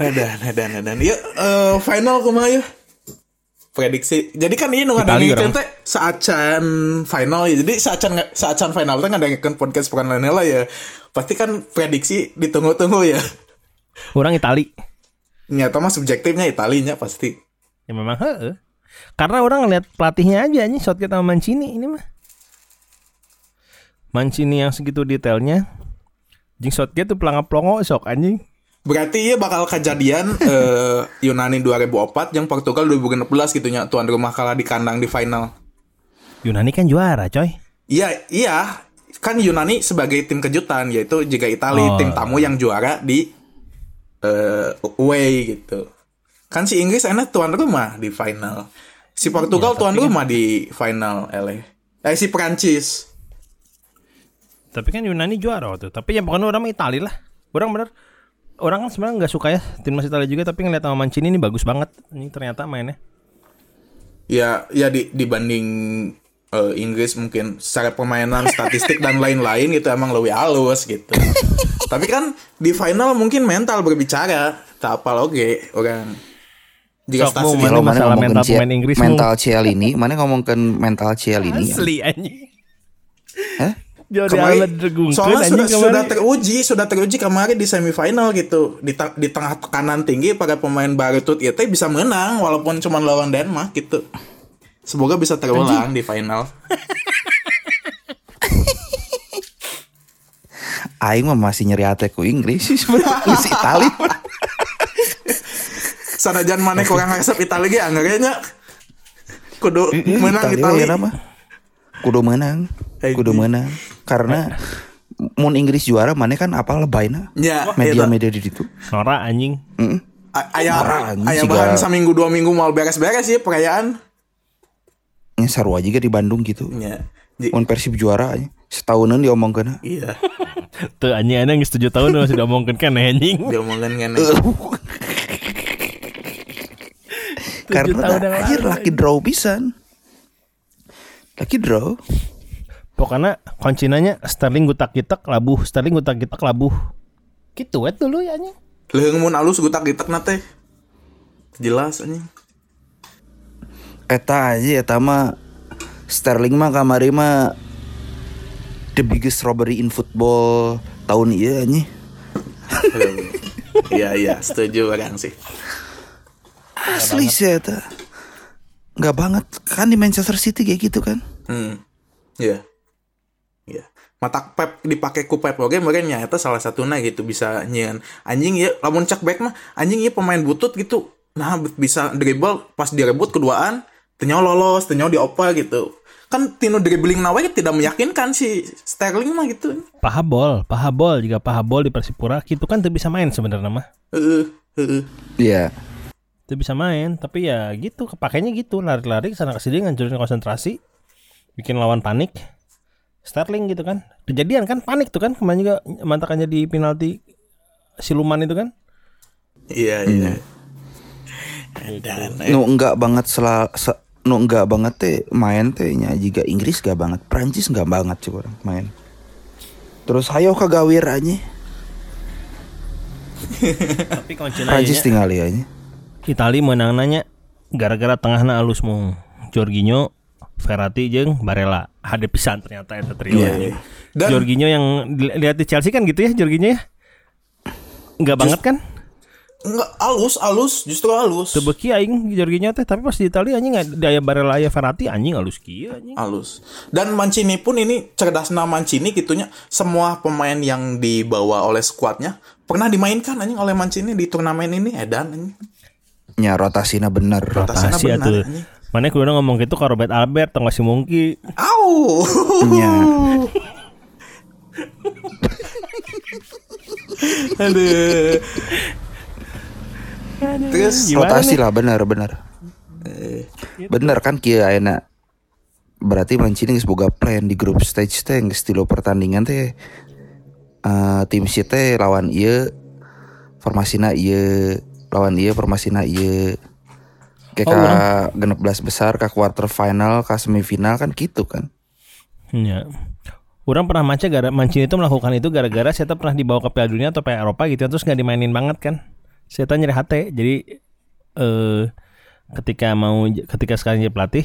Adan, adan, adan. Yuk, eh, final kumaha ya? Prediksi. Jadi kan ini nggak ada Itali ngikutin orang. teh saacan final ya. Jadi saacan saacan final teh nggak ada ngikutin podcast bukan lain lah ya. Pasti kan prediksi ditunggu-tunggu ya. Orang Itali. Nyata mah subjektifnya Italinya pasti. Ya memang heeh. Karena orang ngeliat pelatihnya aja nih Southgate sama Mancini ini mah. Mancini yang segitu detailnya. Jing Southgate tuh pelangap-pelongo sok anjing. Berarti ya bakal kejadian eh, Yunani 2004 yang Portugal 2016 gitu nya tuan rumah kalah di kandang di final. Yunani kan juara coy. Iya, iya. Kan Yunani sebagai tim kejutan yaitu jika Italia Oh. tim tamu yang juara di eh away gitu. Kan si Inggris enak tuan rumah di final. Si Portugal tuan rumah di final LA. Eh si Prancis. Tapi kan Yunani juara waktu. Tapi ya bukan orang Itali lah. Orang bener. Orang kan sebenarnya nggak suka ya timnas Italia juga. Tapi ngeliat sama Mancini ini bagus banget. Ini ternyata mainnya. Ya ya di, dibanding eh, Inggris mungkin secara permainan, statistik dan lain-lain gitu emang lebih halus gitu. Tapi kan di final mungkin mental berbicara. Tak apa oke orang. Jika Ini Kalau mana masalah ngomongin mental Cia- pemain Inggris, mental Cialini, mana ngomongin mental Cialini? Asli anjing. Hah? Kemarin soalnya sudah kemarin. sudah teruji sudah teruji kemarin di semifinal gitu di, ta- di tengah tekanan tinggi para pemain baru tuh itu bisa menang walaupun cuma lawan Denmark gitu semoga bisa terulang di final Aing mah masih nyeri hati ku Inggris sih sebenarnya si Itali. sanajan mana kurang resep Italia ge anggarnya kudu menang Itali Italia apa? Kudu menang. Kudu menang. Karena mun Inggris juara mana kan apa lebayna. ya Media-media di situ. Nora anjing. Heeh. ayah Anjing, ayah siga- bahan seminggu dua minggu mau beres-beres sih perayaan Ini seru aja di Bandung gitu. ya Ji- Mun Persib juara aja. Setahunan diomongkeun. iya Tuh anjing ada yang setuju tahun masih diomongkeun kan anjing. diomongin kan Karena tahun yang anjir lucky draw pisan. Lucky draw. Pokoknya koncinanya Sterling gutak gitak labuh, Sterling gutak gitak labuh. Gitu wet dulu ya anjing. Leung mun alus gutak gitak nate jelas anjing Eta aja eta mah Sterling mah kamari mah the biggest robbery in football tahun iya nih. Iya iya setuju orang sih. Asli sih eta. Nggak banget kan di Manchester City kayak gitu kan. Hmm. Iya. Iya. Mata Pep dipakai ku Pep oke mungkin nyata salah satunya gitu bisa nyian anjing ya lamun cek back mah anjing ya pemain butut gitu. Nah bisa dribble pas direbut keduaan ternyata lolos ternyata dioper gitu. Kan tino dribbling nawe tidak meyakinkan si Sterling mah gitu. Pahabol, pahabol jika pahabol di Persipura gitu kan tuh bisa main sebenarnya mah. Heeh, heeh. Iya. Tuh bisa main, tapi ya gitu kepakainya gitu lari-lari sana ke sini ngancurin konsentrasi, bikin lawan panik. Sterling gitu kan. Kejadian kan panik tuh kan kemarin juga mantakannya di penalti siluman itu kan. Iya iya. Dan Nu enggak banget sela, se, nu enggak banget teh main teh nya juga Inggris gak banget, Prancis enggak banget coba orang main. Terus hayo kagawir aja. Tapi Prancis tinggal ya aja. Itali menang nanya gara-gara tengahna alus mu Jorginho, Verratti jeung Barella. Ada pisan ternyata itu trio. Dan- Jorginho yang lihat di Chelsea kan gitu ya Jorginho ya. Enggak banget kan? Enggak alus, alus, justru alus. Teu beuki aing Jorginho teh tapi pas di Italia anjing di aya Barella aya Verratti anjing halus kieu anjing. Alus. Dan Mancini pun ini cerdasnya Mancini gitunya semua pemain yang dibawa oleh skuadnya pernah dimainkan anjing oleh Mancini di turnamen ini edan anjing. nya rotasinya bener Rotasina Rahasia benar, tuh. anjing. Mana kudu ngomong gitu ke Robert Albert tong si Mungki. Au. nya Aduh. Terus Gimana rotasi nih? lah bener bener bener kan kia enak berarti Mancini geus boga plan di grup stage teh geus tilu pertandingan teh. Eh, tim si teh lawan ieu formasina ieu lawan ieu formasina ieu. Kayak Oh, ka genep belas besar ke quarter final ke semifinal kan gitu kan? Ya. Orang pernah maca gara Mancini itu melakukan itu gara-gara saya pernah dibawa ke Piala Dunia atau Piala Eropa gitu terus nggak dimainin banget kan. Saya nyari hati jadi eh ketika mau ketika sekarang jadi pelatih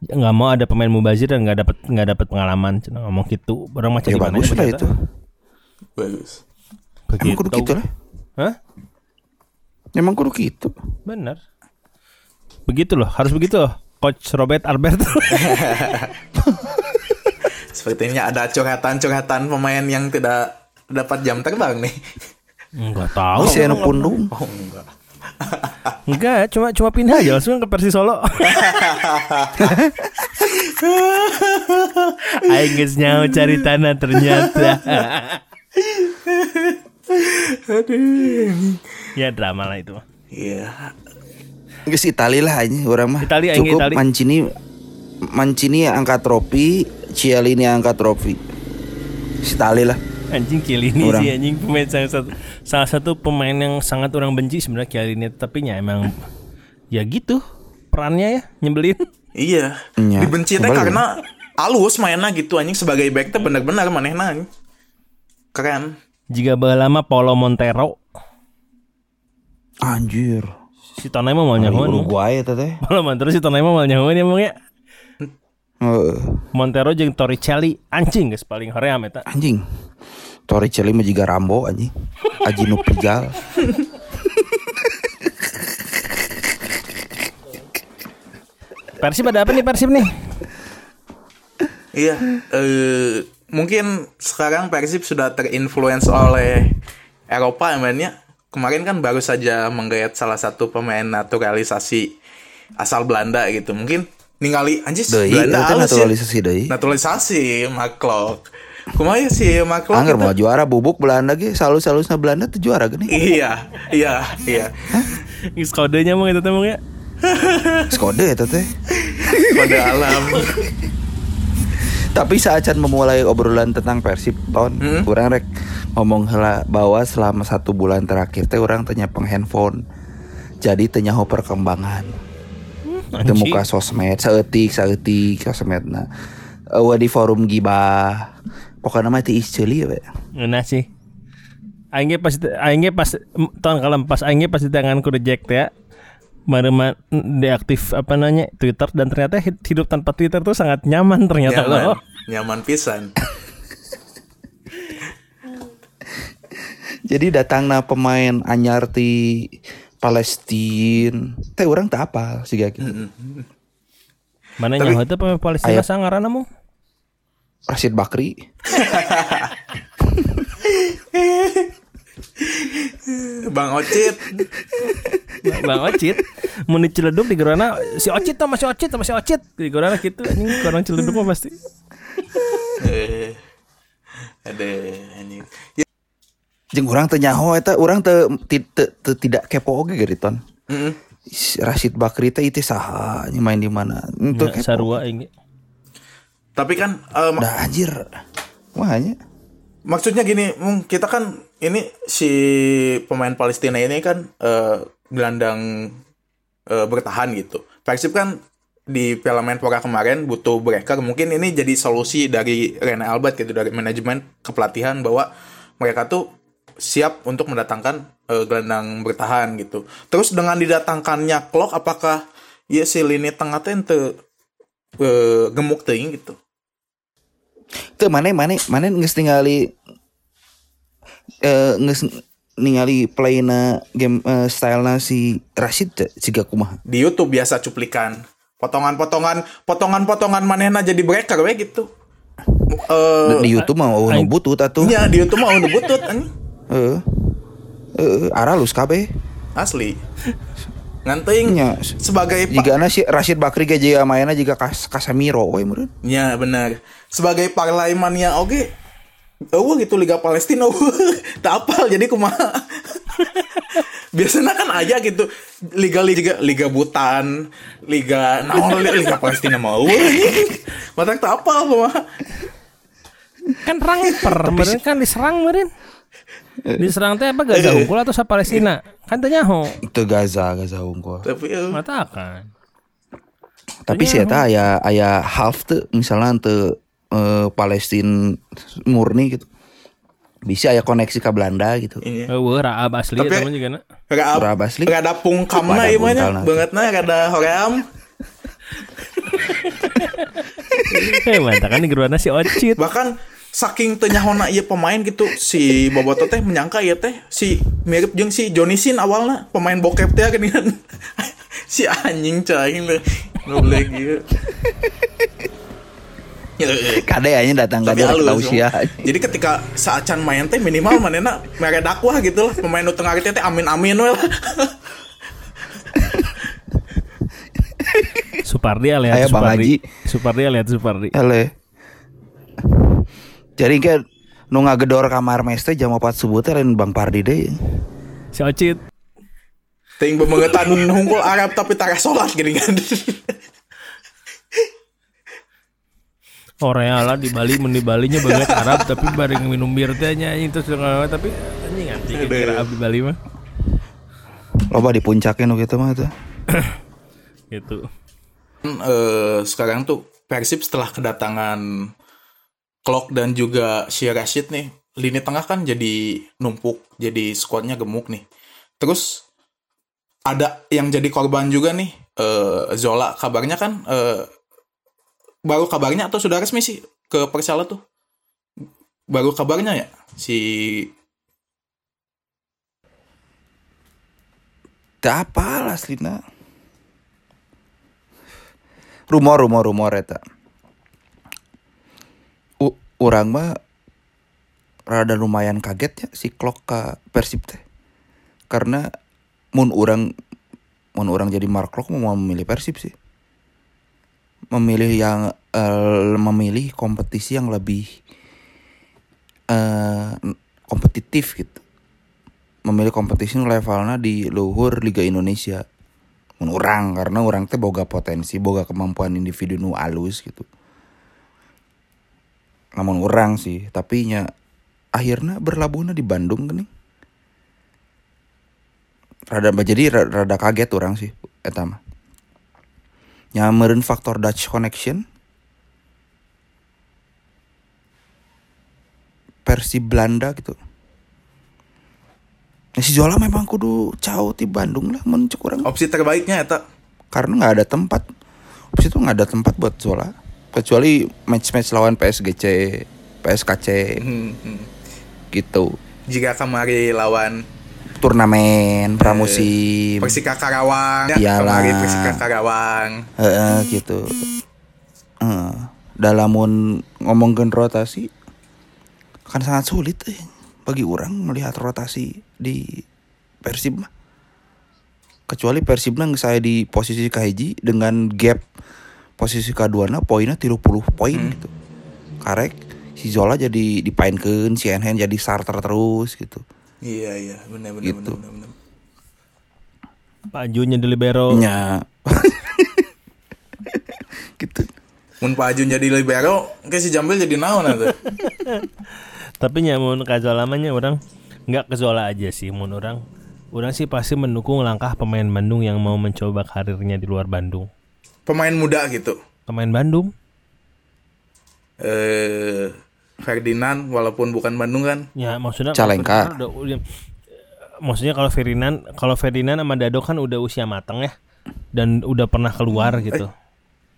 nggak mau ada pemain mubazir dan nggak dapat nggak dapat pengalaman Cina ngomong gitu orang macam ya bagus lah itu bagus. emang kudu gitu lah Hah? emang kudu gitu Bener. Begitu loh, harus begitu loh. Coach Robert Albert. Sepertinya ada curhatan-curhatan pemain yang tidak dapat jam terbang nih. Enggak tahu. si anu pundung Oh enggak. Enggak, cuma cuma pindah aja langsung ke Persi Solo. Aing geus nyao cari tanah ternyata. ya drama lah itu. Iya. Geus Itali lah aja orang mah. Itali, Cukup Itali. Mancini Mancini angkat trofi, Cialini angkat trofi. Si Itali lah. Anjing Chiellini Orang. sih anjing pemain salah satu salah satu pemain yang sangat orang benci sebenarnya Chiellini tapi ya emang ya gitu perannya ya nyebelin. Iya. Iya. Dibenci teh karena alus mainnya gitu anjing sebagai back teh bener-bener manehna anjing. Keren. Jika lama Paulo Montero Anjir. si Tonai mah mau nyahoan. Uruguay eta teh. Paulo Montero si Tonai mah mau nyahoan emang ya. Montero jeung Torricelli anjing geus paling hoream eta. anjing. Torricelli mah juga Rambo anjing. Aji nu pijal. Persib ada apa nih Persib nih? Iya. eh mungkin sekarang Persib sudah terinfluence oleh Eropa ya mainnya. Kemarin kan baru saja menggayat salah satu pemain naturalisasi asal Belanda gitu. Mungkin ningali anjis Belanda ya. naturalisasi deui. Naturalisasi Maklok. Kumaha ya si Maklok? Angger itu? mau juara bubuk Belanda ge salus-salusna Belanda tuh juara gini. Iya, iya, iya. Geus kodenya mah eta teh ya. Skode eta teh. Pada alam. Tapi saat Chan memulai obrolan tentang Persib ton, orang rek ngomong heula bahwa selama satu bulan terakhir teh orang tanya peng handphone. Jadi tanya ho perkembangan. Teu Anjing. muka sosmed, saeutik saeutik sosmedna. Eueuh di forum gibah. Pokoknya mah teu isceuli we. Ngeunah sih. Aing ge pas aing ge pas tahun kalem pas aing ge pas di tangan ku reject ya. Marema deaktif apa namanya Twitter dan ternyata hid- hidup tanpa Twitter tuh sangat nyaman ternyata Nyaman, loh. nyaman pisan. Jadi datangna pemain anyar ti Palestina. Teh orang tak apa sih gitu. Mana nyaho teh pemain Palestina sangaranna mah? Rashid Bakri. Bang Ocit. Bang Ocit mau diceleduk di gerana si Ocit tuh masih Ocit masih Ocit di gerana gitu anjing orang celeduk mah pasti. Eh, ada ini. Ya, Jeung orang teu nyaho eta orang teu tidak kepo oge geriton. Si Rashid Bakri teh itu saha main di mana? Itu Ya, kepo. sarua aing. Tapi kan eh, mak- Dah anjir. Makanya maksudnya gini, kita kan ini si pemain Palestina ini kan eh, gelandang eh, bertahan gitu. Persib kan di Piala Menpora kemarin butuh breaker. Mungkin ini jadi solusi dari Rene Albert gitu dari manajemen kepelatihan bahwa mereka tuh siap untuk mendatangkan eh, gelandang bertahan gitu. Terus dengan didatangkannya Klok apakah ya si lini tengah teh teu eh, gemuk teuing gitu. Tuh mana mana mana geus ningali eh geus ningali playna game eh, stylena si Rashid teh, siga kumaha Di YouTube biasa cuplikan. Potongan-potongan potongan-potongan manehna jadi breaker we gitu. Eh di YouTube mah oh, nu butut atuh Iya di YouTube mah udah butut anjing. heeh heeh aralus kabeh Asli. Nganting Nya. sebagai jika na si Rashid Bakri ge jika mainnya jika kas Casemiro we meureun Ya benar. Sebagai parlaimannya oke. Oh gitu Liga Palestina eueuh. tak apal jadi kumaha. Biasanya kan aja gitu liga liga liga Butan, liga naon liga, liga Palestina mau. Matak tak apal kumaha. Kan rangper, meureun kan diserang meureun. Diserang teh apa Gaza unggul atau sa Palestina? Kan teu nyaho. itu Gaza Gaza unggul Tapi eh, Mata kan. tapi sih eta aya aya half tuh misalnya untuk eh, Palestina murni gitu bisa aya koneksi ke Belanda gitu iya. Eueuh raab asli Tapi- eta mah juga na. Berapa asli? Rada pungkamna ieu mah nya. buntalna. Bangetna rada hoream. Eh mantap kan di geruana si Ocit. Bahkan saking tenyahona ieu pemain gitu si Boboto teh menyangka ieu teh si mirip jeung si Johnny Sin awalnya pemain bokep teh geuningan. si anjing cai le. Ngoblek ieu. kade aja datang Tapi kade halus, Lausia Jadi ketika saacan main teh minimal manena mere dakwah gitu lah pemain nu tengah teh amin amin we lah. Supardi Bang Supardi. Supardi alias Supardi. Ele. Jadi kan nu ngagedor kamar mes teh jam 4 subuh teh lain Bang Pardi deui. Si Ocit. Ting bemengetan hungkul Arab tapi tara salat gini kan. Korea lah di Bali mun di Balinya banget Arab tapi bareng minum bir teh nya anjing terus tapi anjing anjing kira Arab di Bali mah. Loba di puncaknya nu kitu mah tuh. Gitu. eh sekarang tuh Persib setelah kedatangan Klok dan juga si Rashid nih lini tengah kan jadi numpuk jadi skuadnya gemuk nih terus ada yang jadi korban juga nih eh Zola kabarnya kan eh baru kabarnya atau sudah resmi sih ke Persela tuh baru kabarnya ya si apa aslina. Rumor rumor rumor eta. Urang mah rada lumayan kaget ya si Klok ka Persib teh. Karena mun urang mun urang jadi Mark Klok mau memilih Persib sih. Memilih yang eh, memilih kompetisi yang lebih eh kompetitif gitu memilih kompetisi levelnya di luhur Liga Indonesia mun urang karena orang teh boga potensi boga kemampuan individu nu alus gitu namun orang sih tapi nya akhirnya berlabuhnya di Bandung gini. Rada jadi ra- rada kaget orang sih eta mah. Nya meureun faktor Dutch connection. Versi Belanda gitu. Nah, si Zola memang kudu jauh di Bandung lah mencuk orang opsi terbaiknya eta. Karena nggak ada tempat. Opsi itu nggak ada tempat buat Zola kecuali match-match lawan PSGC PSKC Hmm, hmm. gitu. Jika kemari lawan turnamen pramusim. Persika Karawang. Ya, Iyalah. kemari Persika Karawang. Heeh, gitu. Eh, dalamun ngomongin rotasi kan sangat sulit eh, bagi orang melihat rotasi di Persib mah. Kecuali Persib nang saya di posisi kahiji dengan gap posisi kedua na poinnya 30 poin gitu karek si Zola jadi dipainkan si Enhen jadi starter terus gitu iya iya benar benar Gitu. benar benar. Pak Junnya di libero. nya gitu mun Pak Ajun jadi libero ke si Jambil jadi naon atuh Tapi nyamun ke Zola mah nya orang nggak ke Zola aja sih mun orang. Orang sih pasti mendukung langkah pemain Bandung yang mau mencoba karirnya di luar Bandung. Pemain muda gitu Pemain Bandung eh Ferdinand walaupun bukan Bandung kan Ya maksudnya Calengka. Udah- udah- maksudnya kalau Ferdinand kalau Ferdinand sama Dado kan udah usia matang ya dan udah pernah keluar gitu.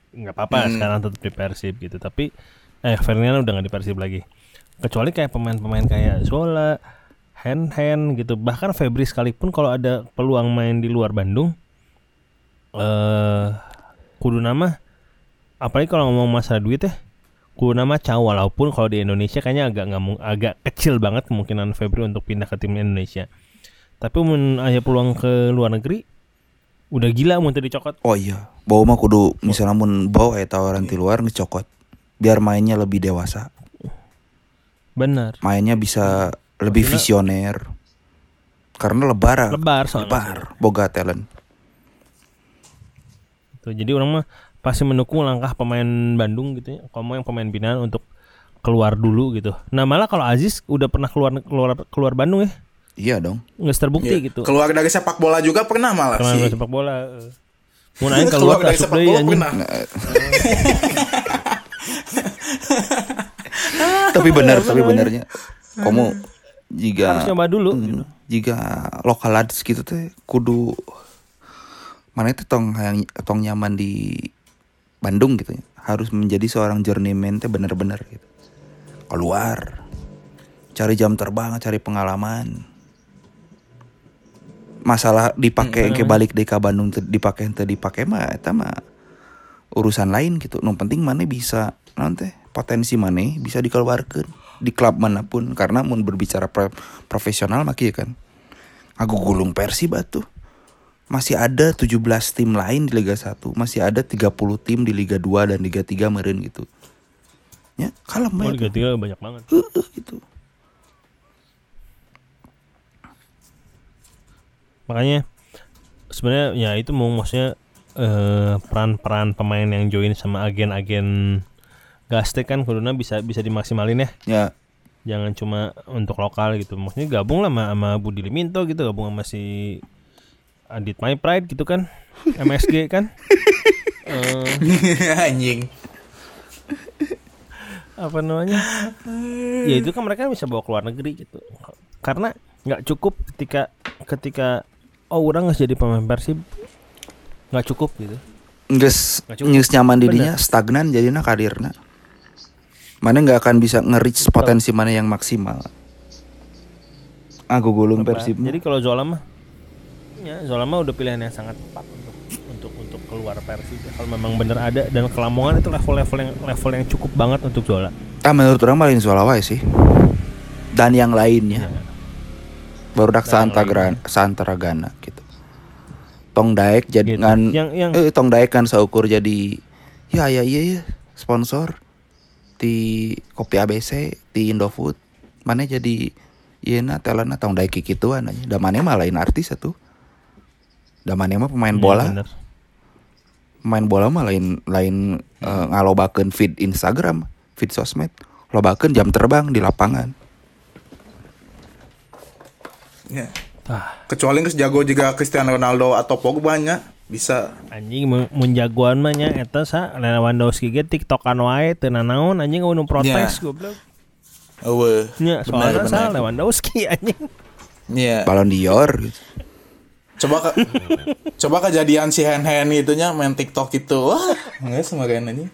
nggak apa-apa sekarang tetap di Persib gitu tapi eh Ferdinand udah nggak di Persib lagi. Kecuali kayak pemain-pemain kayak Zola, hand hand gitu bahkan Febri sekalipun kalau ada peluang main di luar Bandung eh kudu nama apalagi kalau ngomong masalah duit ya kudu nama caw walaupun kalau di Indonesia kayaknya agak nggak agak kecil banget kemungkinan Febri untuk pindah ke tim Indonesia tapi mun aya peluang ke luar negeri udah gila mau dicokot Oh iya, bawa mah kudu misalnya mun bawa ya tawaran di luar ngecokot. Biar mainnya lebih dewasa, bener mainnya bisa lebih Maksudnya- visioner. Karena lebar, lebar soalnya lebar, boga talent. Tuh, jadi orang mah pasti mendukung langkah pemain Bandung gitu ya. Kalau mau yang pemain binaan untuk keluar dulu gitu. Nah malah kalau Aziz udah pernah keluar keluar keluar Bandung ya, Iya dong. nggak terbukti Iya. gitu. Keluar dari sepak bola juga pernah malah Pernah sih. sepak bola. eh. Mau nanya keluar dari asup sepak bola pernah. tapi benar, tapi benernya. Kamu jika Harus nyoba dulu Hmm, gitu. jika lokal ads gitu teh kudu mana itu tong yang tong nyaman di Bandung gitu ya. Harus menjadi seorang journeyman teh bener-bener gitu. Keluar. Cari jam terbang, cari pengalaman. Masalah dipakai ke balik deh ke Bandung dipakai teu dipakai mah eta mah urusan lain gitu. Nu penting mana bisa nanti potensi mana bisa dikeluarkan di klub mana pun karena mun berbicara pro- profesional mah kieu kan. Aku gulung Persib tuh. Masih ada 17 tim lain di Liga 1, masih ada 30 tim di Liga 2 dan Liga 3 meren gitu. Ya, kalem Oh, Liga tuh. tiga banyak banget. Heueuh, gitu. Makanya sebenarnya ya itu mau maksudnya eh, peran-peran pemain yang join sama agen-agen gastek kan kuduna bisa bisa dimaksimalin ya. Ya, jangan cuma untuk lokal gitu maksudnya gabung lah sama, sama Budi Liminto gitu gabung sama si Adit My Pride gitu kan MSG kan. Eh, Anjing. apa namanya? Ya itu kan mereka bisa bawa ke luar negeri gitu. Karena nggak cukup ketika ketika oh orang nggak jadi pemain persib nggak cukup gitu. Nges, nges nyaman dirinya stagnan jadinya karirna. Mana nggak akan bisa nge-reach potensi mana yang maksimal. Aku gulung Persib. jadi kalau Zola mah ya Zola mah udah pilihan yang sangat tepat untuk untuk untuk keluar persib kalau memang bener ada dan kelamongan itu level level yang level yang cukup banget untuk Zola Ah menurut orang Insya Allah wae sih. Dan yang lainnya. Baru dak Dan yang Santagra- Santaragana gitu. Tong Daek jadi Gitu. ngan Yang- yang- eh Tong Daek kan seukur jadi ya ya iya ya sponsor di kopi ABC di Indofood. Mana jadi iya na talana Tong Daek kikituan aja. Da mana lain artis atuh. Da mana mah pemain Iya, bola. bener. Pemain bola mah lain lain eh, ngalobakeun feed Instagram, feed sosmed. Lobakeun jam terbang di lapangan. Ya. Ah. Kecuali nggak jago juga Cristiano Ronaldo atau Pogba nya bisa. anjing mun mun jagoan mah nya eta sa Lewandowski ge tiktokan wae teu nanaon anjing nu protes Ya. goblok Eueuh. nya soalnya sa. Lewandowski anjing Iya. Ballon d'Or gitu. Coba ke, coba kejadian si Hen Hen itunya main TikTok itu. Wah, nggak semakin aja.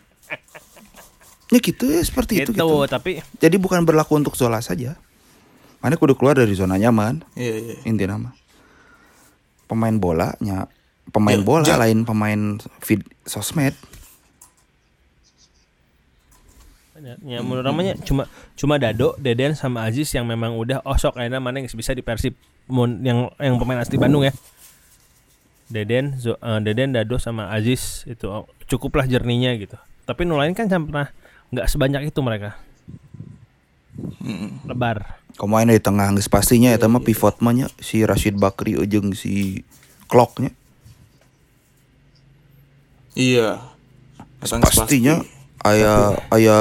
Ya gitu ya seperti itu gitu, gitu. tapi Jadi bukan berlaku untuk Zola saja. Mana kudu keluar dari zona nyaman. Iya, iya. Inti nama. Pemain bolanya, pemain Ya, bola ja- lain pemain feed sosmed. ya menurut namanya cuma cuma Dado, Deden sama Aziz yang memang udah oh sok ayeuna mana yang bisa di Persib yang yang pemain asli Bandung ya. Deden, Zo, eh, Deden, Dado sama Aziz itu oh, cukuplah jerninya gitu. Tapi nu lain kan pernah nggak sebanyak itu mereka. Lebar. Kamu main di tengah geus pastinya eta mah pivot mah nya si Rashid Bakri ujung si Kloknya. Iya. Pastinya pasti. aya aya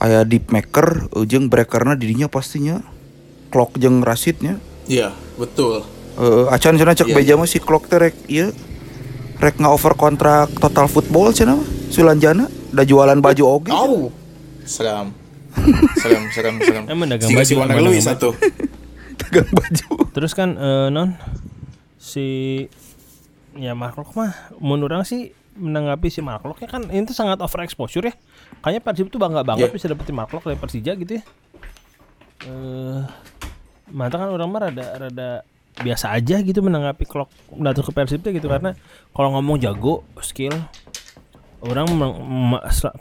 aya deep maker ujung breakerna dirinya pastinya Klok jeung Rashidnya. Iya, betul. Eh, acan cenah cek Iya, beja mah si Klok teh rek ieu rek over kontrak total football cenah mah Sulanjana da jualan baju oge. Au. Seram. Seram, seram, seram. Emang dagang baju, si Luis dagang satu. Dagang baju. Terus kan eh, non si ya Mark mah menurut orang sih menanggapi si Mark ya kan ini tuh sangat over exposure ya. Kayaknya Persib tuh bangga banget Iya. bisa dapetin Mark dari Persija gitu ya. Eh mata kan orang mah rada rada biasa aja gitu menanggapi clock datang ke Persib teh gitu. Karena kalau ngomong jago skill orang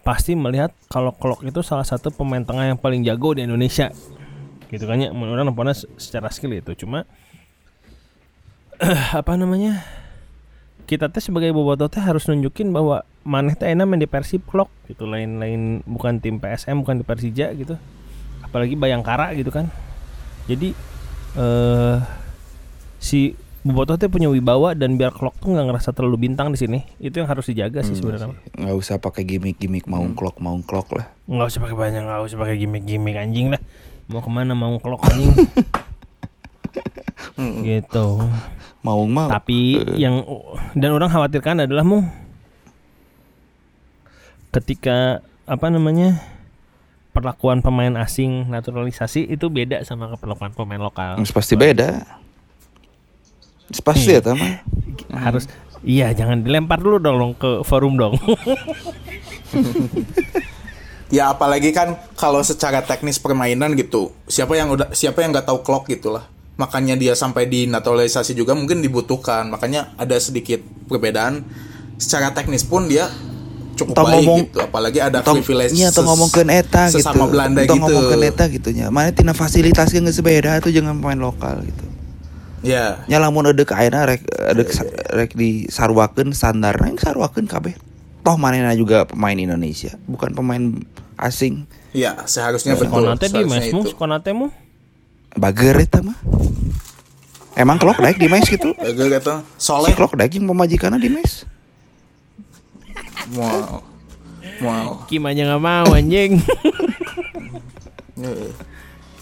pasti melihat kalau clock itu salah satu pemain tengah yang paling jago di Indonesia. Gitu kan ya orang nampaknya se- secara skill itu. Cuma apa namanya kita teh sebagai bobotoh teh harus nunjukin bahwa maneh teh enak main di Persib clock gitu. Lain-lain bukan tim PSM bukan di Persija gitu. Apalagi Bayangkara gitu kan. Jadi eh si bobotoh teh punya wibawa dan biar clock tuh nggak ngerasa terlalu bintang di sini itu yang harus dijaga sih sebenarnya. nggak usah pakai gimmick-gimmick mau clock mau clock lah. Nggak usah pakai banyak nggak usah pakai gimmick-gimmick anjing lah. Mau ke mana mau clock anjing? Gitu. Mau mah Tapi yang dan orang khawatirkan adalah mung ketika apa namanya perlakuan pemain asing naturalisasi itu beda sama perlakuan pemain lokal. Pasti beda pasti ya mah Harus iya jangan dilempar dulu dong ke forum dong. Ya apalagi kan kalau secara teknis permainan gitu, siapa yang udah siapa yang nggak tahu clock gitulah. Makanya dia sampai di naturalisasi juga mungkin dibutuhkan. Makanya ada sedikit perbedaan. Secara teknis pun dia cukup Atau baik ngomong- gitu. Apalagi ada Tong, privilege iya, atau ses- ngomongkeun eta gitu. sesama Belanda Tong gitu. ngomongkeun eta gitu nya. Mana tina fasilitas geus sebeda tuh jangan pemain lokal gitu. Ya, Nya lamun eudeuh ayeuna rek eudeuh sa- rek disarwakeun standarna yang sarwakeun kabeh. Toh manehna juga pemain Indonesia, bukan pemain asing. ya seharusnya betul. Konate di mesmu, itu. konate mu. Bager eta mah. Emang klok daek di mes gitu. Gue kata Si Soleh klok daek yang pemajikanna di mes. mau mau Kim aja nggak mau anjing.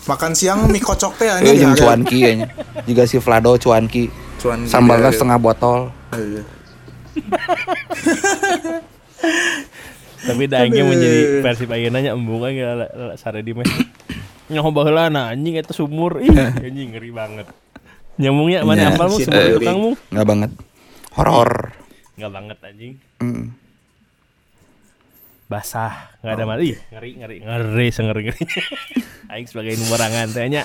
Eh. makan siang mie kocok teh Eh anjing jeung harga- cuanki kayaknya. Juga si Vlado cuanki. Cuanki, Sambalnya iya, iya. setengah botol. Iya. Tapi daging menjadi Persib ayeuna nya embung aja la- la- sare di mes. Nyaho baheula nah anjing eta sumur. Ih, anjing ngeri banget. Nyamungnya mana Iya, apal mu sumur Dori. tukang mu? Enggak banget. Horor. Enggak banget anjing. Mm. Basah nggak ada mati. ngeri ngeri. Ngeri sengeri ngeri aing sebagai numerangan tehnya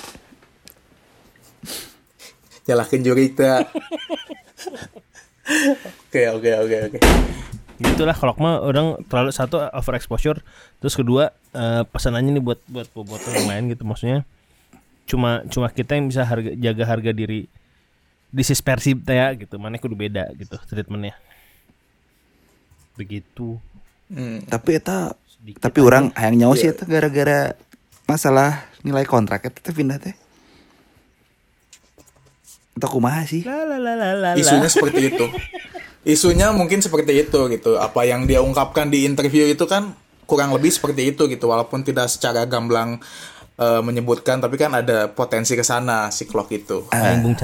nyalakan jurita. Oke oke oke oke. Gitulah kalau mah orang terlalu satu overexposure terus kedua eh, pesanannya nih buat buat bobot yang lain gitu maksudnya. Cuma cuma kita yang bisa harga jaga harga diri. Is persib teh gitu. Mana kudu beda gitu treatmentnya. Begitu Tapi eta tapi orang hayang nyawa sih eta gara-gara masalah nilai kontrak eta teh pindah teh. Eta kumaha sih? isunya seperti itu. Isunya mungkin seperti itu gitu. Apa yang dia ungkapkan di interview itu kan kurang lebih seperti itu gitu. Walaupun tidak secara gamblang eh, menyebutkan tapi kan ada potensi ke sana si clock itu.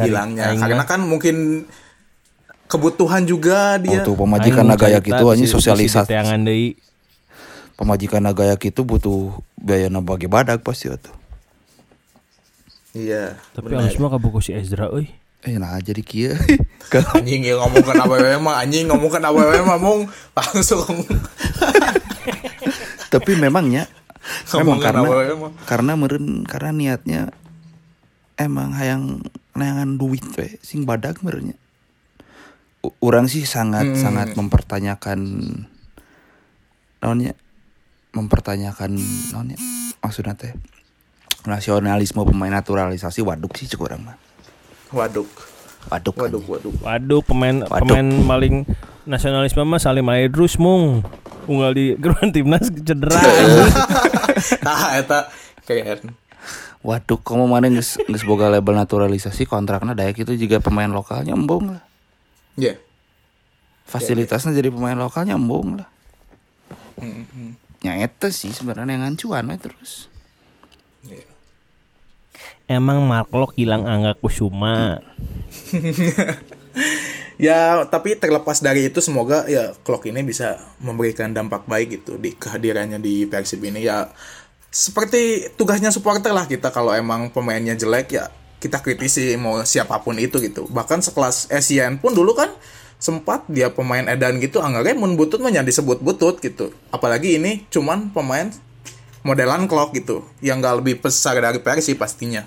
Bilangnya Aing karena kan mungkin kebutuhan juga dia Oh tuh pemajikan bung gaya carita gitu anjing bisi sosialisasi. Pemajikan gaya gitu butuh biaya bagi badak pasti tuh. iya tapi harus mah kabogo si Ezra euy Eh nah jadi kieu. anjing ya ngomongkan apa mah anjing ngomongkan apa mah mong langsung Tapi memangnya memang Ngomongin karena awewe mah. karena meren karena niatnya emang hayang neangan duit we sing badak merenya. Urang sih sangat sangat mempertanyakan naonnya mempertanyakan naonnya maksudnya teh nasionalisme pemain naturalisasi waduk sih cukup orang mah. waduk Waduk. waduk anjing. waduk Waduh pemain Waduh. pemain maling nasionalisme mah Salim Aidrus mung unggal di geruan timnas cedera. ah eta keren Waduk kamu mana geus geus boga label naturalisasi kontraknya dayak itu juga pemain lokalnya embung lah. Ya fasilitasnya jadi pemain lokalnya embung lah. Ya itu sih sebenarnya yang ngancuan we terus. Emang Mark Lok hilang angga kusuma. Ya, tapi terlepas dari itu semoga ya Clock ini bisa memberikan dampak baik gitu di kehadirannya di Persib ini. Ya seperti tugasnya supporter lah kita. Kalau emang pemainnya jelek ya kita kritisi mau siapa pun itu gitu. Bahkan sekelas Asian pun dulu kan sempat dia pemain edan gitu anggarnya mun butut mah disebut butut gitu. Apalagi ini cuman pemain modelan Clock gitu yang gak lebih besar dari Persib pastinya.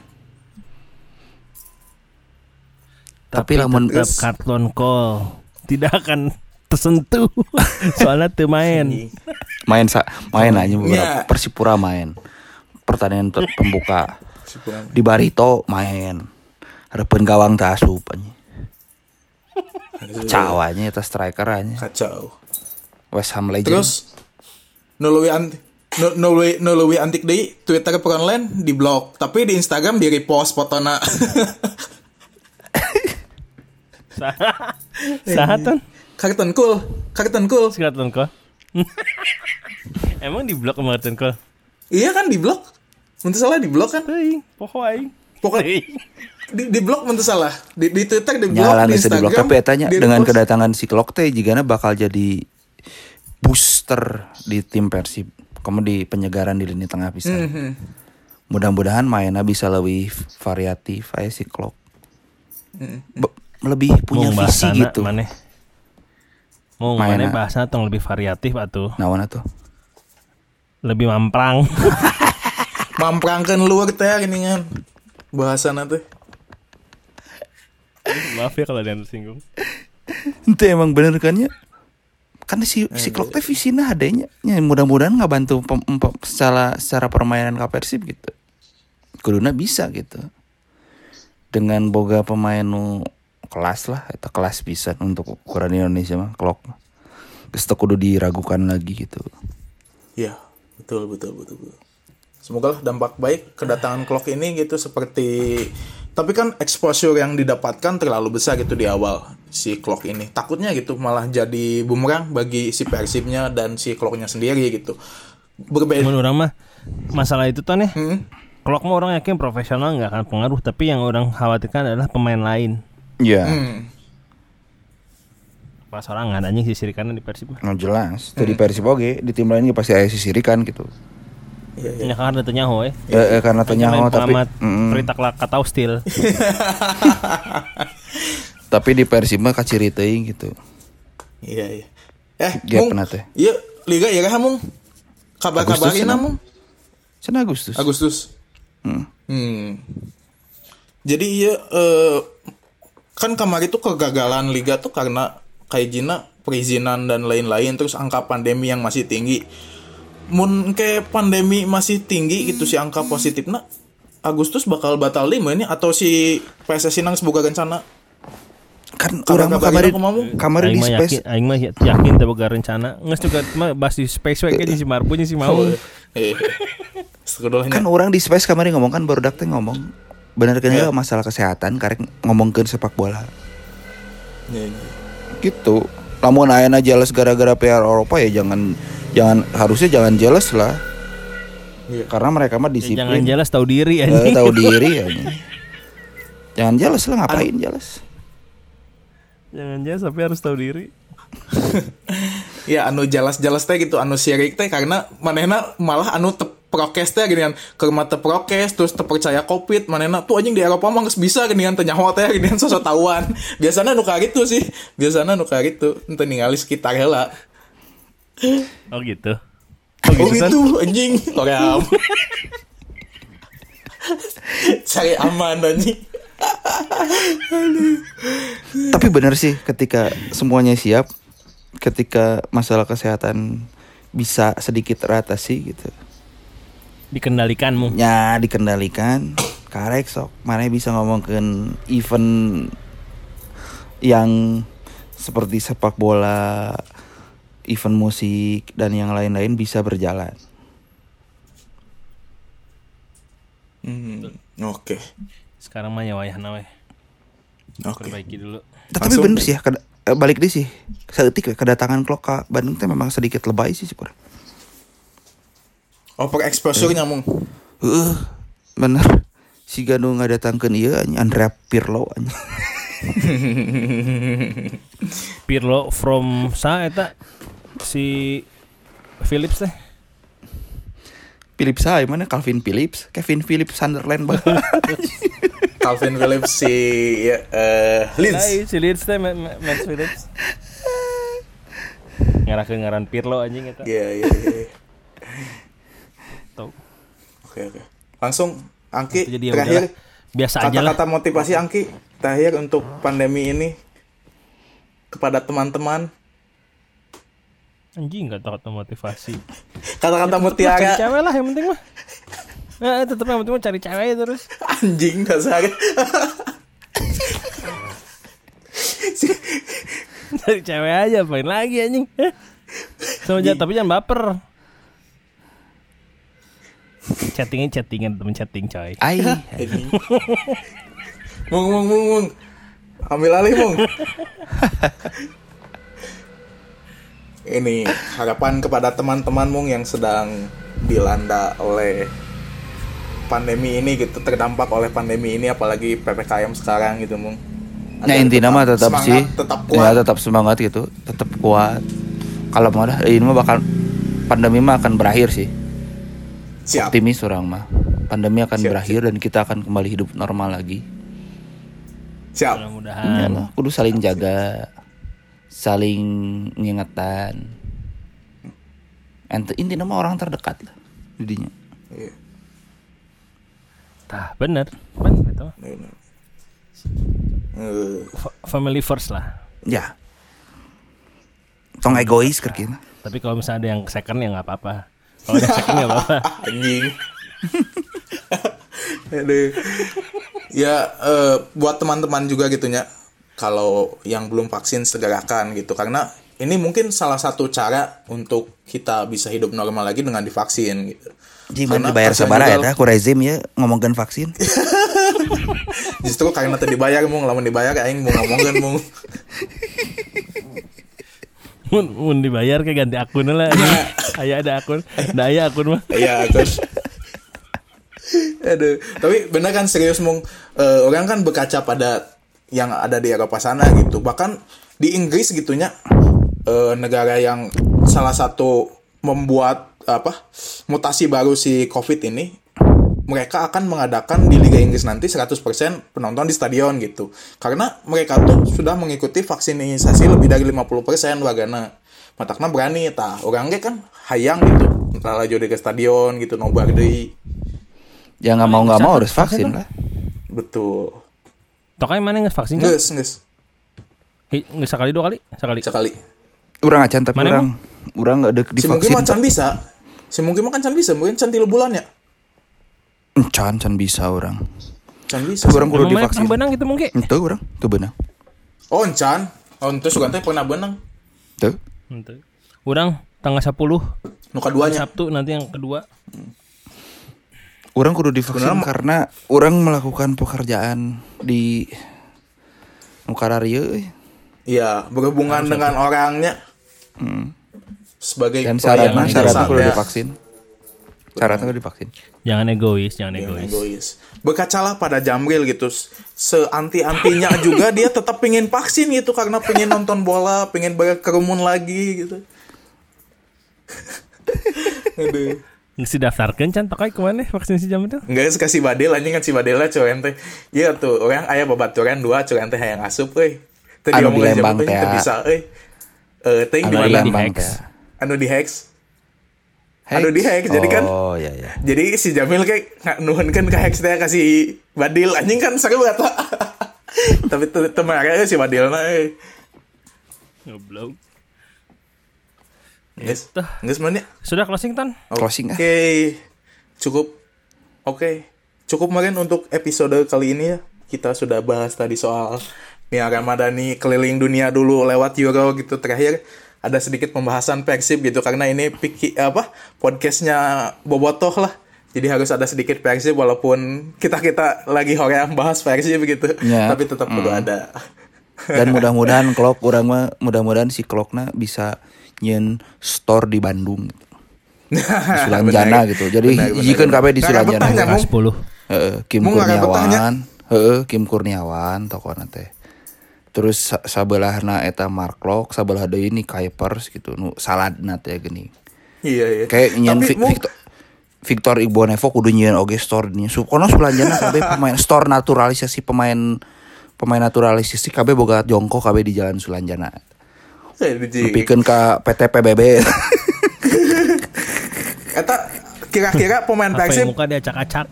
Tapi lamun tetap karton call tidak akan tersentuh soalnya tuh main. main sa main aja beberapa Iya. Persipura main. Pertandingan pembuka. Di Barito main. Harapan gawang tak asup anjing. Cawanya itu striker aja. Kacau. West Ham Legend. Terus nuluwi anti nu- nuluwi nuluwi antik deui Twitter online di blog, tapi di Instagram di repost fotona. Sahatan Karton cool, karton cool. si karton call. Emang di blok sama karton call? Iya kan di blog. Mun teu salah di blog kan? Poho aing. Pokoknya di, di blog mun teu salah. Di, di Twitter, di blog, Nyala di Instagram. diblok tapi etanya di dengan repost. kedatangan si Klok teh jigana bakal jadi booster di tim Persib. Kamu di penyegaran di lini tengah bisa. Mhm. Mudah-mudahan mainnya bisa lebih variatif aja si Klok. Mhm. Be- lebih punya Mau visi bahasana gitu. Maneh. Mau mana bahasa tong lebih variatif atuh. Nah, mana tuh? Lebih mamprang. Mamprangkeun luar teh gini kan. Bahasana teh. Maaf ya kalau ada yang tersinggung. Itu emang bener kan ya? Kan si si Klok teh visinya adanya. Ya, mudah-mudahan nggak bantu pem- pem- secara secara permainan ka Persib gitu. Kuduna bisa gitu. Dengan boga pemain nu kelas lah, itu kelas bisa untuk ukuran Indonesia mah Klok. Geus teu kudu diragukan lagi gitu. Iya, betul betul betul. betul. Semoga lah dampak baik kedatangan clock ini gitu seperti tapi kan exposure yang didapatkan terlalu besar gitu di awal si clock ini. Takutnya gitu malah jadi bumerang bagi si Persibnya dan si clocknya sendiri gitu. Berbeda. Menurut orang mah masalah itu tuh nih. Hmm? Kalau mau orang yakin profesional nggak akan pengaruh, tapi yang orang khawatirkan adalah pemain lain. Iya. Hmm. Pas orang nggak ada anjing sisirikan di Persib. Nah, jelas. Tadi Persib oge di tim lain ge pasti aya sisirikan gitu. Iya, iya. Ya kan ada tenyaho eh. Eh, eh, karena tanya Lain tapi. Perita kelak katau still. tapi di Persib mah kaciri teuing gitu. Iya, iya. Eh, Gap Mung. teh. Iya, liga ya kan, Mung? Kabar-kabarin Mung. Sen Agustus. Agustus. Hmm. Hmm. Jadi iya eh, kan kemarin tuh kegagalan liga tuh karena kayak Gina perizinan dan lain-lain terus angka pandemi yang masih tinggi. Mun ke pandemi masih tinggi gitu si angka positifnya Agustus bakal batal lima ini atau si PSSI nang semoga rencana? Kan Kabar- orang mah kemarin Aing di space yakin, aing mah yakin tapi gak rencana. Nges juga mah bahas di space we si Marpu nya si mau. eh kan orang di space kemarin ngomong kan baru teh ngomong. Bener kan ya masalah kesehatan karek ngomongkeun sepak bola. Iya, iya. gitu. Lamun ayana jelas gara-gara PR Eropa ya jangan jangan harusnya jangan jelas lah. Iya. karena mereka mah Ya, jangan disiplin. jelas tahu diri Eh, anjing. tahu diri ya jangan jelas lah ngapain jelas Jangan jelas tapi harus tahu diri. ya anu jelas-jelas teh gitu anu sirik teh karena manehna malah anu te prokes teh gini kan. Ke rumah te prokes terus te percaya covid manehna tuh anjing di Eropa mah geus bisa gini kan teu nyaho teh gini kan sosok tahuan biasanya nu kayak gitu sih biasanya nu kayak gitu ente ningali sekitar heula Oh gitu. oh gitu kan? gitu anjing Korea cari aman anjing tapi bener sih ketika semuanya siap ketika masalah kesehatan bisa sedikit teratasi gitu Dikendalikanmu. nya dikendalikan karek sok mana bisa ngomongin event yang seperti sepak bola event musik dan yang lain-lain bisa berjalan. Hmm, oke. Sekarang mah we. oke. Perbaiki dulu. tapi Langsung. bener sih ya keda- eh, balik deh sih. Seetik ya, kedatangan klok ke Bandung teh memang sedikit lebay sih kurang over exposure nyamung Heeh, bener. Si Ganu iya anjing, Andrea Pirlo anjing. Pirlo from sa eta si Philips teh. Philips saya mana Calvin Phillips Kevin Phillips Sunderland bah. Calvin Phillips si eh, Leeds Hai, si Leeds teh Ma- Ma- Matt Phillips. Ngarakeun ngaran Pirlo anjing eta. Iya iya iya. Tau. Oke oke. Langsung Angki Itu jadi ya terakhir. udahlah. biasa aja lah kata-kata motivasi Angki terakhir untuk pandemi ini kepada teman-teman anjing nggak tahu kata motivasi. Kata-kata cari mutiara. cewek lah yang penting mah. Nah, tetep yang penting mah cari cewek terus. Anjing dasar. Cari cewek aja apain lagi anjing? Eh. sama aja tapi jangan baper. Chattingnya chattingan temen chatting coy. Ai, mung mung mung mung. Ambil alih mung ini harapan kepada teman-teman mung yang sedang dilanda oleh pandemi ini gitu terdampak oleh pandemi ini apalagi ppkm sekarang gitu mung. Nah intinya mah tetap semangat, sih. tetap Ya kuat. tetap semangat gitu Tetap kuat. Kalau mau dah ini mah bakal Pandemi mah akan berakhir sih. Siap. Optimis orang mah. Pandemi akan Siap, berakhir dan kita akan kembali hidup normal lagi. Siap. Ya mudah-mudahan. Lah, kudu saling jaga Saling ngingetan. Ente intinya mah orang terdekat lah Jadinya. Tah bener. Bener. Itu mah. Eh, Fa- family first lah. Ya. Tong egois kerkina tapi kalau misalnya ada yang second ya nggak apa-apa. Kalau ada second nggak apa-apa. Anjing. Ya eh, buat teman-teman juga gitunya kalau yang belum vaksin segerakan gitu. Karena ini mungkin salah satu cara untuk kita bisa hidup normal lagi dengan divaksin gitu. Gimana Karena dibayar sabara ya aku rezim ya ngomongin vaksin. Justru karena tadi dibayar mung. Lamun dibayar aing mau ngomongin mung. mun, mun dibayar kayak ganti akun lah. Ayah ada akun. Nah ayah akun mah Iya, aku. Aduh, tapi bener kan serius mung. Eh, orang kan berkaca pada yang ada di Eropa sana gitu. Bahkan di Inggris gitunya eh, negara yang salah satu membuat apa mutasi baru si Covid ini mereka akan mengadakan di Liga Inggris nanti 100% penonton di stadion gitu. Karena mereka tuh sudah mengikuti vaksinisasi lebih dari 50% wargana. Matakna berani tah. Orang ge kan hayang gitu. Entah laju ke stadion gitu nobar deui. Ya nggak mau nggak mau harus vaksin lah Betul. Tokai mana nggak vaksin geus. Hi, Nggak sekali dua kali? Sekali. Sekali. Orang acan tapi Mana orang orang nggak ada Si mungkin divaksin mah can bisa. Si mungkin mah kan can bisa, mungkin can tilu bulan ya. Can can bisa orang Can bisa. Orang kudu divaksin benang gitu mungkin? Itu orang Itu benar Oh, can. Oh, itu sugan teh pernah benang. Itu Ente. Orang tanggal 10 Nu kaduanya. Sabtu nanti yang kedua. Orang kudu divaksin Sebenarnya- karena orang melakukan pekerjaan di Nukararieu euy. Iya, berhubungan dengan orangnya. Sebagai dan syaratnya syaratnya kudu divaksin. Syaratnya kudu divaksin. Jangan egois, jangan Yang egois. egois. Berkacalah pada Jamril gitu. Seanti-antinya juga dia tetap pengen vaksin gitu karena pengen nonton bola, pengen berkerumun lagi gitu. Aduh. Nggak daftarkan can tokai ke mana vaksinasi jam itu? Enggak kasih badil anjing kan si badil lah cuan teh. Iya tuh, orang aya babaturan dua cuan teh hayang asup euy. Teu Anu Lembang siapa teh, teu bisa euy. Eh teuing di Anu mana? di Hex. teh. Anu di Hex. Anu di Hex jadi kan Oh iya iya. Jadi si Jamil kayak nuhunkeun ka Hex teh kasih badil anjing kan seru eta. Tapi euy si badilna euy. Goblok. Geus. Tah. Geus mana? Sudah closing tan? Closing ah. Oke. Cukup. Oke. Cukup kemarin untuk episode kali ini ya. Kita sudah bahas tadi soal Nia Ramadhani keliling dunia dulu lewat Euro gitu terakhir ada sedikit pembahasan Persib gitu karena ini piki, apa podcastnya Bobotoh lah jadi harus ada sedikit Persib walaupun kita kita lagi hoream bahas Persib gitu Ya. tapi tetap perlu ada Dan mudah-mudahan klok orang mah mudah-mudahan si klokna bisa nyen store di Bandung. Di Sulanjana gitu. Jadi hijikeun benar. kabeh di Sulanjana. betahnya, Mung. 10. Heeh, Kim betahnya? Kurniawan. Heeh, Kim Kurniawan tokona teh. Terus sa- sabelahna eta Mark Lok, sabelah deui ini Kuipers gitu. Nu saladna teh geuning. iya iya Kayak nyen tapi Vi- Mung, Victor Victor Igbonevo kudu nyen oge store nya. Kono Sulanjana kabeh pemain store naturalisasi pemain pemain naturalisasi kabeh boga jongko kabeh di jalan Sulanjana. Pikeun ka PT PBB. Eta kira-kira pemain Persib muka dia acak-acak?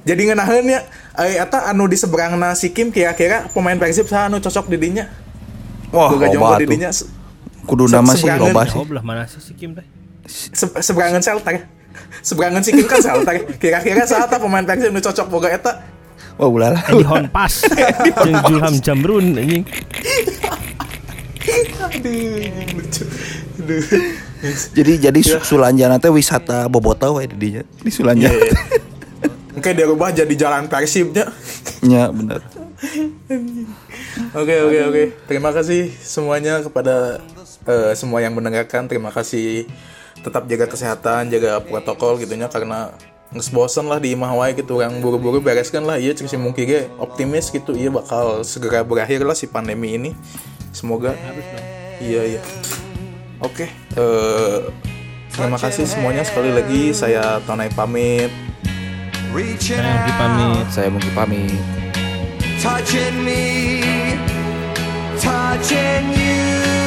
jadi ngenaheun ya eh eta anu di seberangna si Kim kira-kira pemain Persib sa anu cocok di dinya Wah, Boga loba jomblo di tuh. dinya Kudu nama sih seberangan. loba sih. Oh belah mana sih si Kim teh? se- seberangan Celta seberangan si Kim kan Celta kira-kira saat pemain Persib nu cocok boga eta Wah, ulah lah. Di Honpas jeung Julham Jamrun anjing. Aduh lucu aduh Jadi jadi su- Sulanjana teh wisata bobotoh we di dinya. Di Sulanjana. Iya. Oke dia rubah jadi jalan Persibnya Nya bener. Oke oke oke. Terima kasih semuanya kepada eh, semua yang mendengarkan. Terima kasih. Tetap jaga kesehatan, jaga protokol gitunya karena nges bosen lah di imah wae gitu yang buru-buru bereskan lah iya si mungkin optimis gitu iya bakal segera berakhir lah si pandemi ini semoga iya iya oke eh, terima kasih semuanya sekali lagi saya Tonai pamit Saya Anggi pamit. Saya mungkin pamit. touching me, touching you.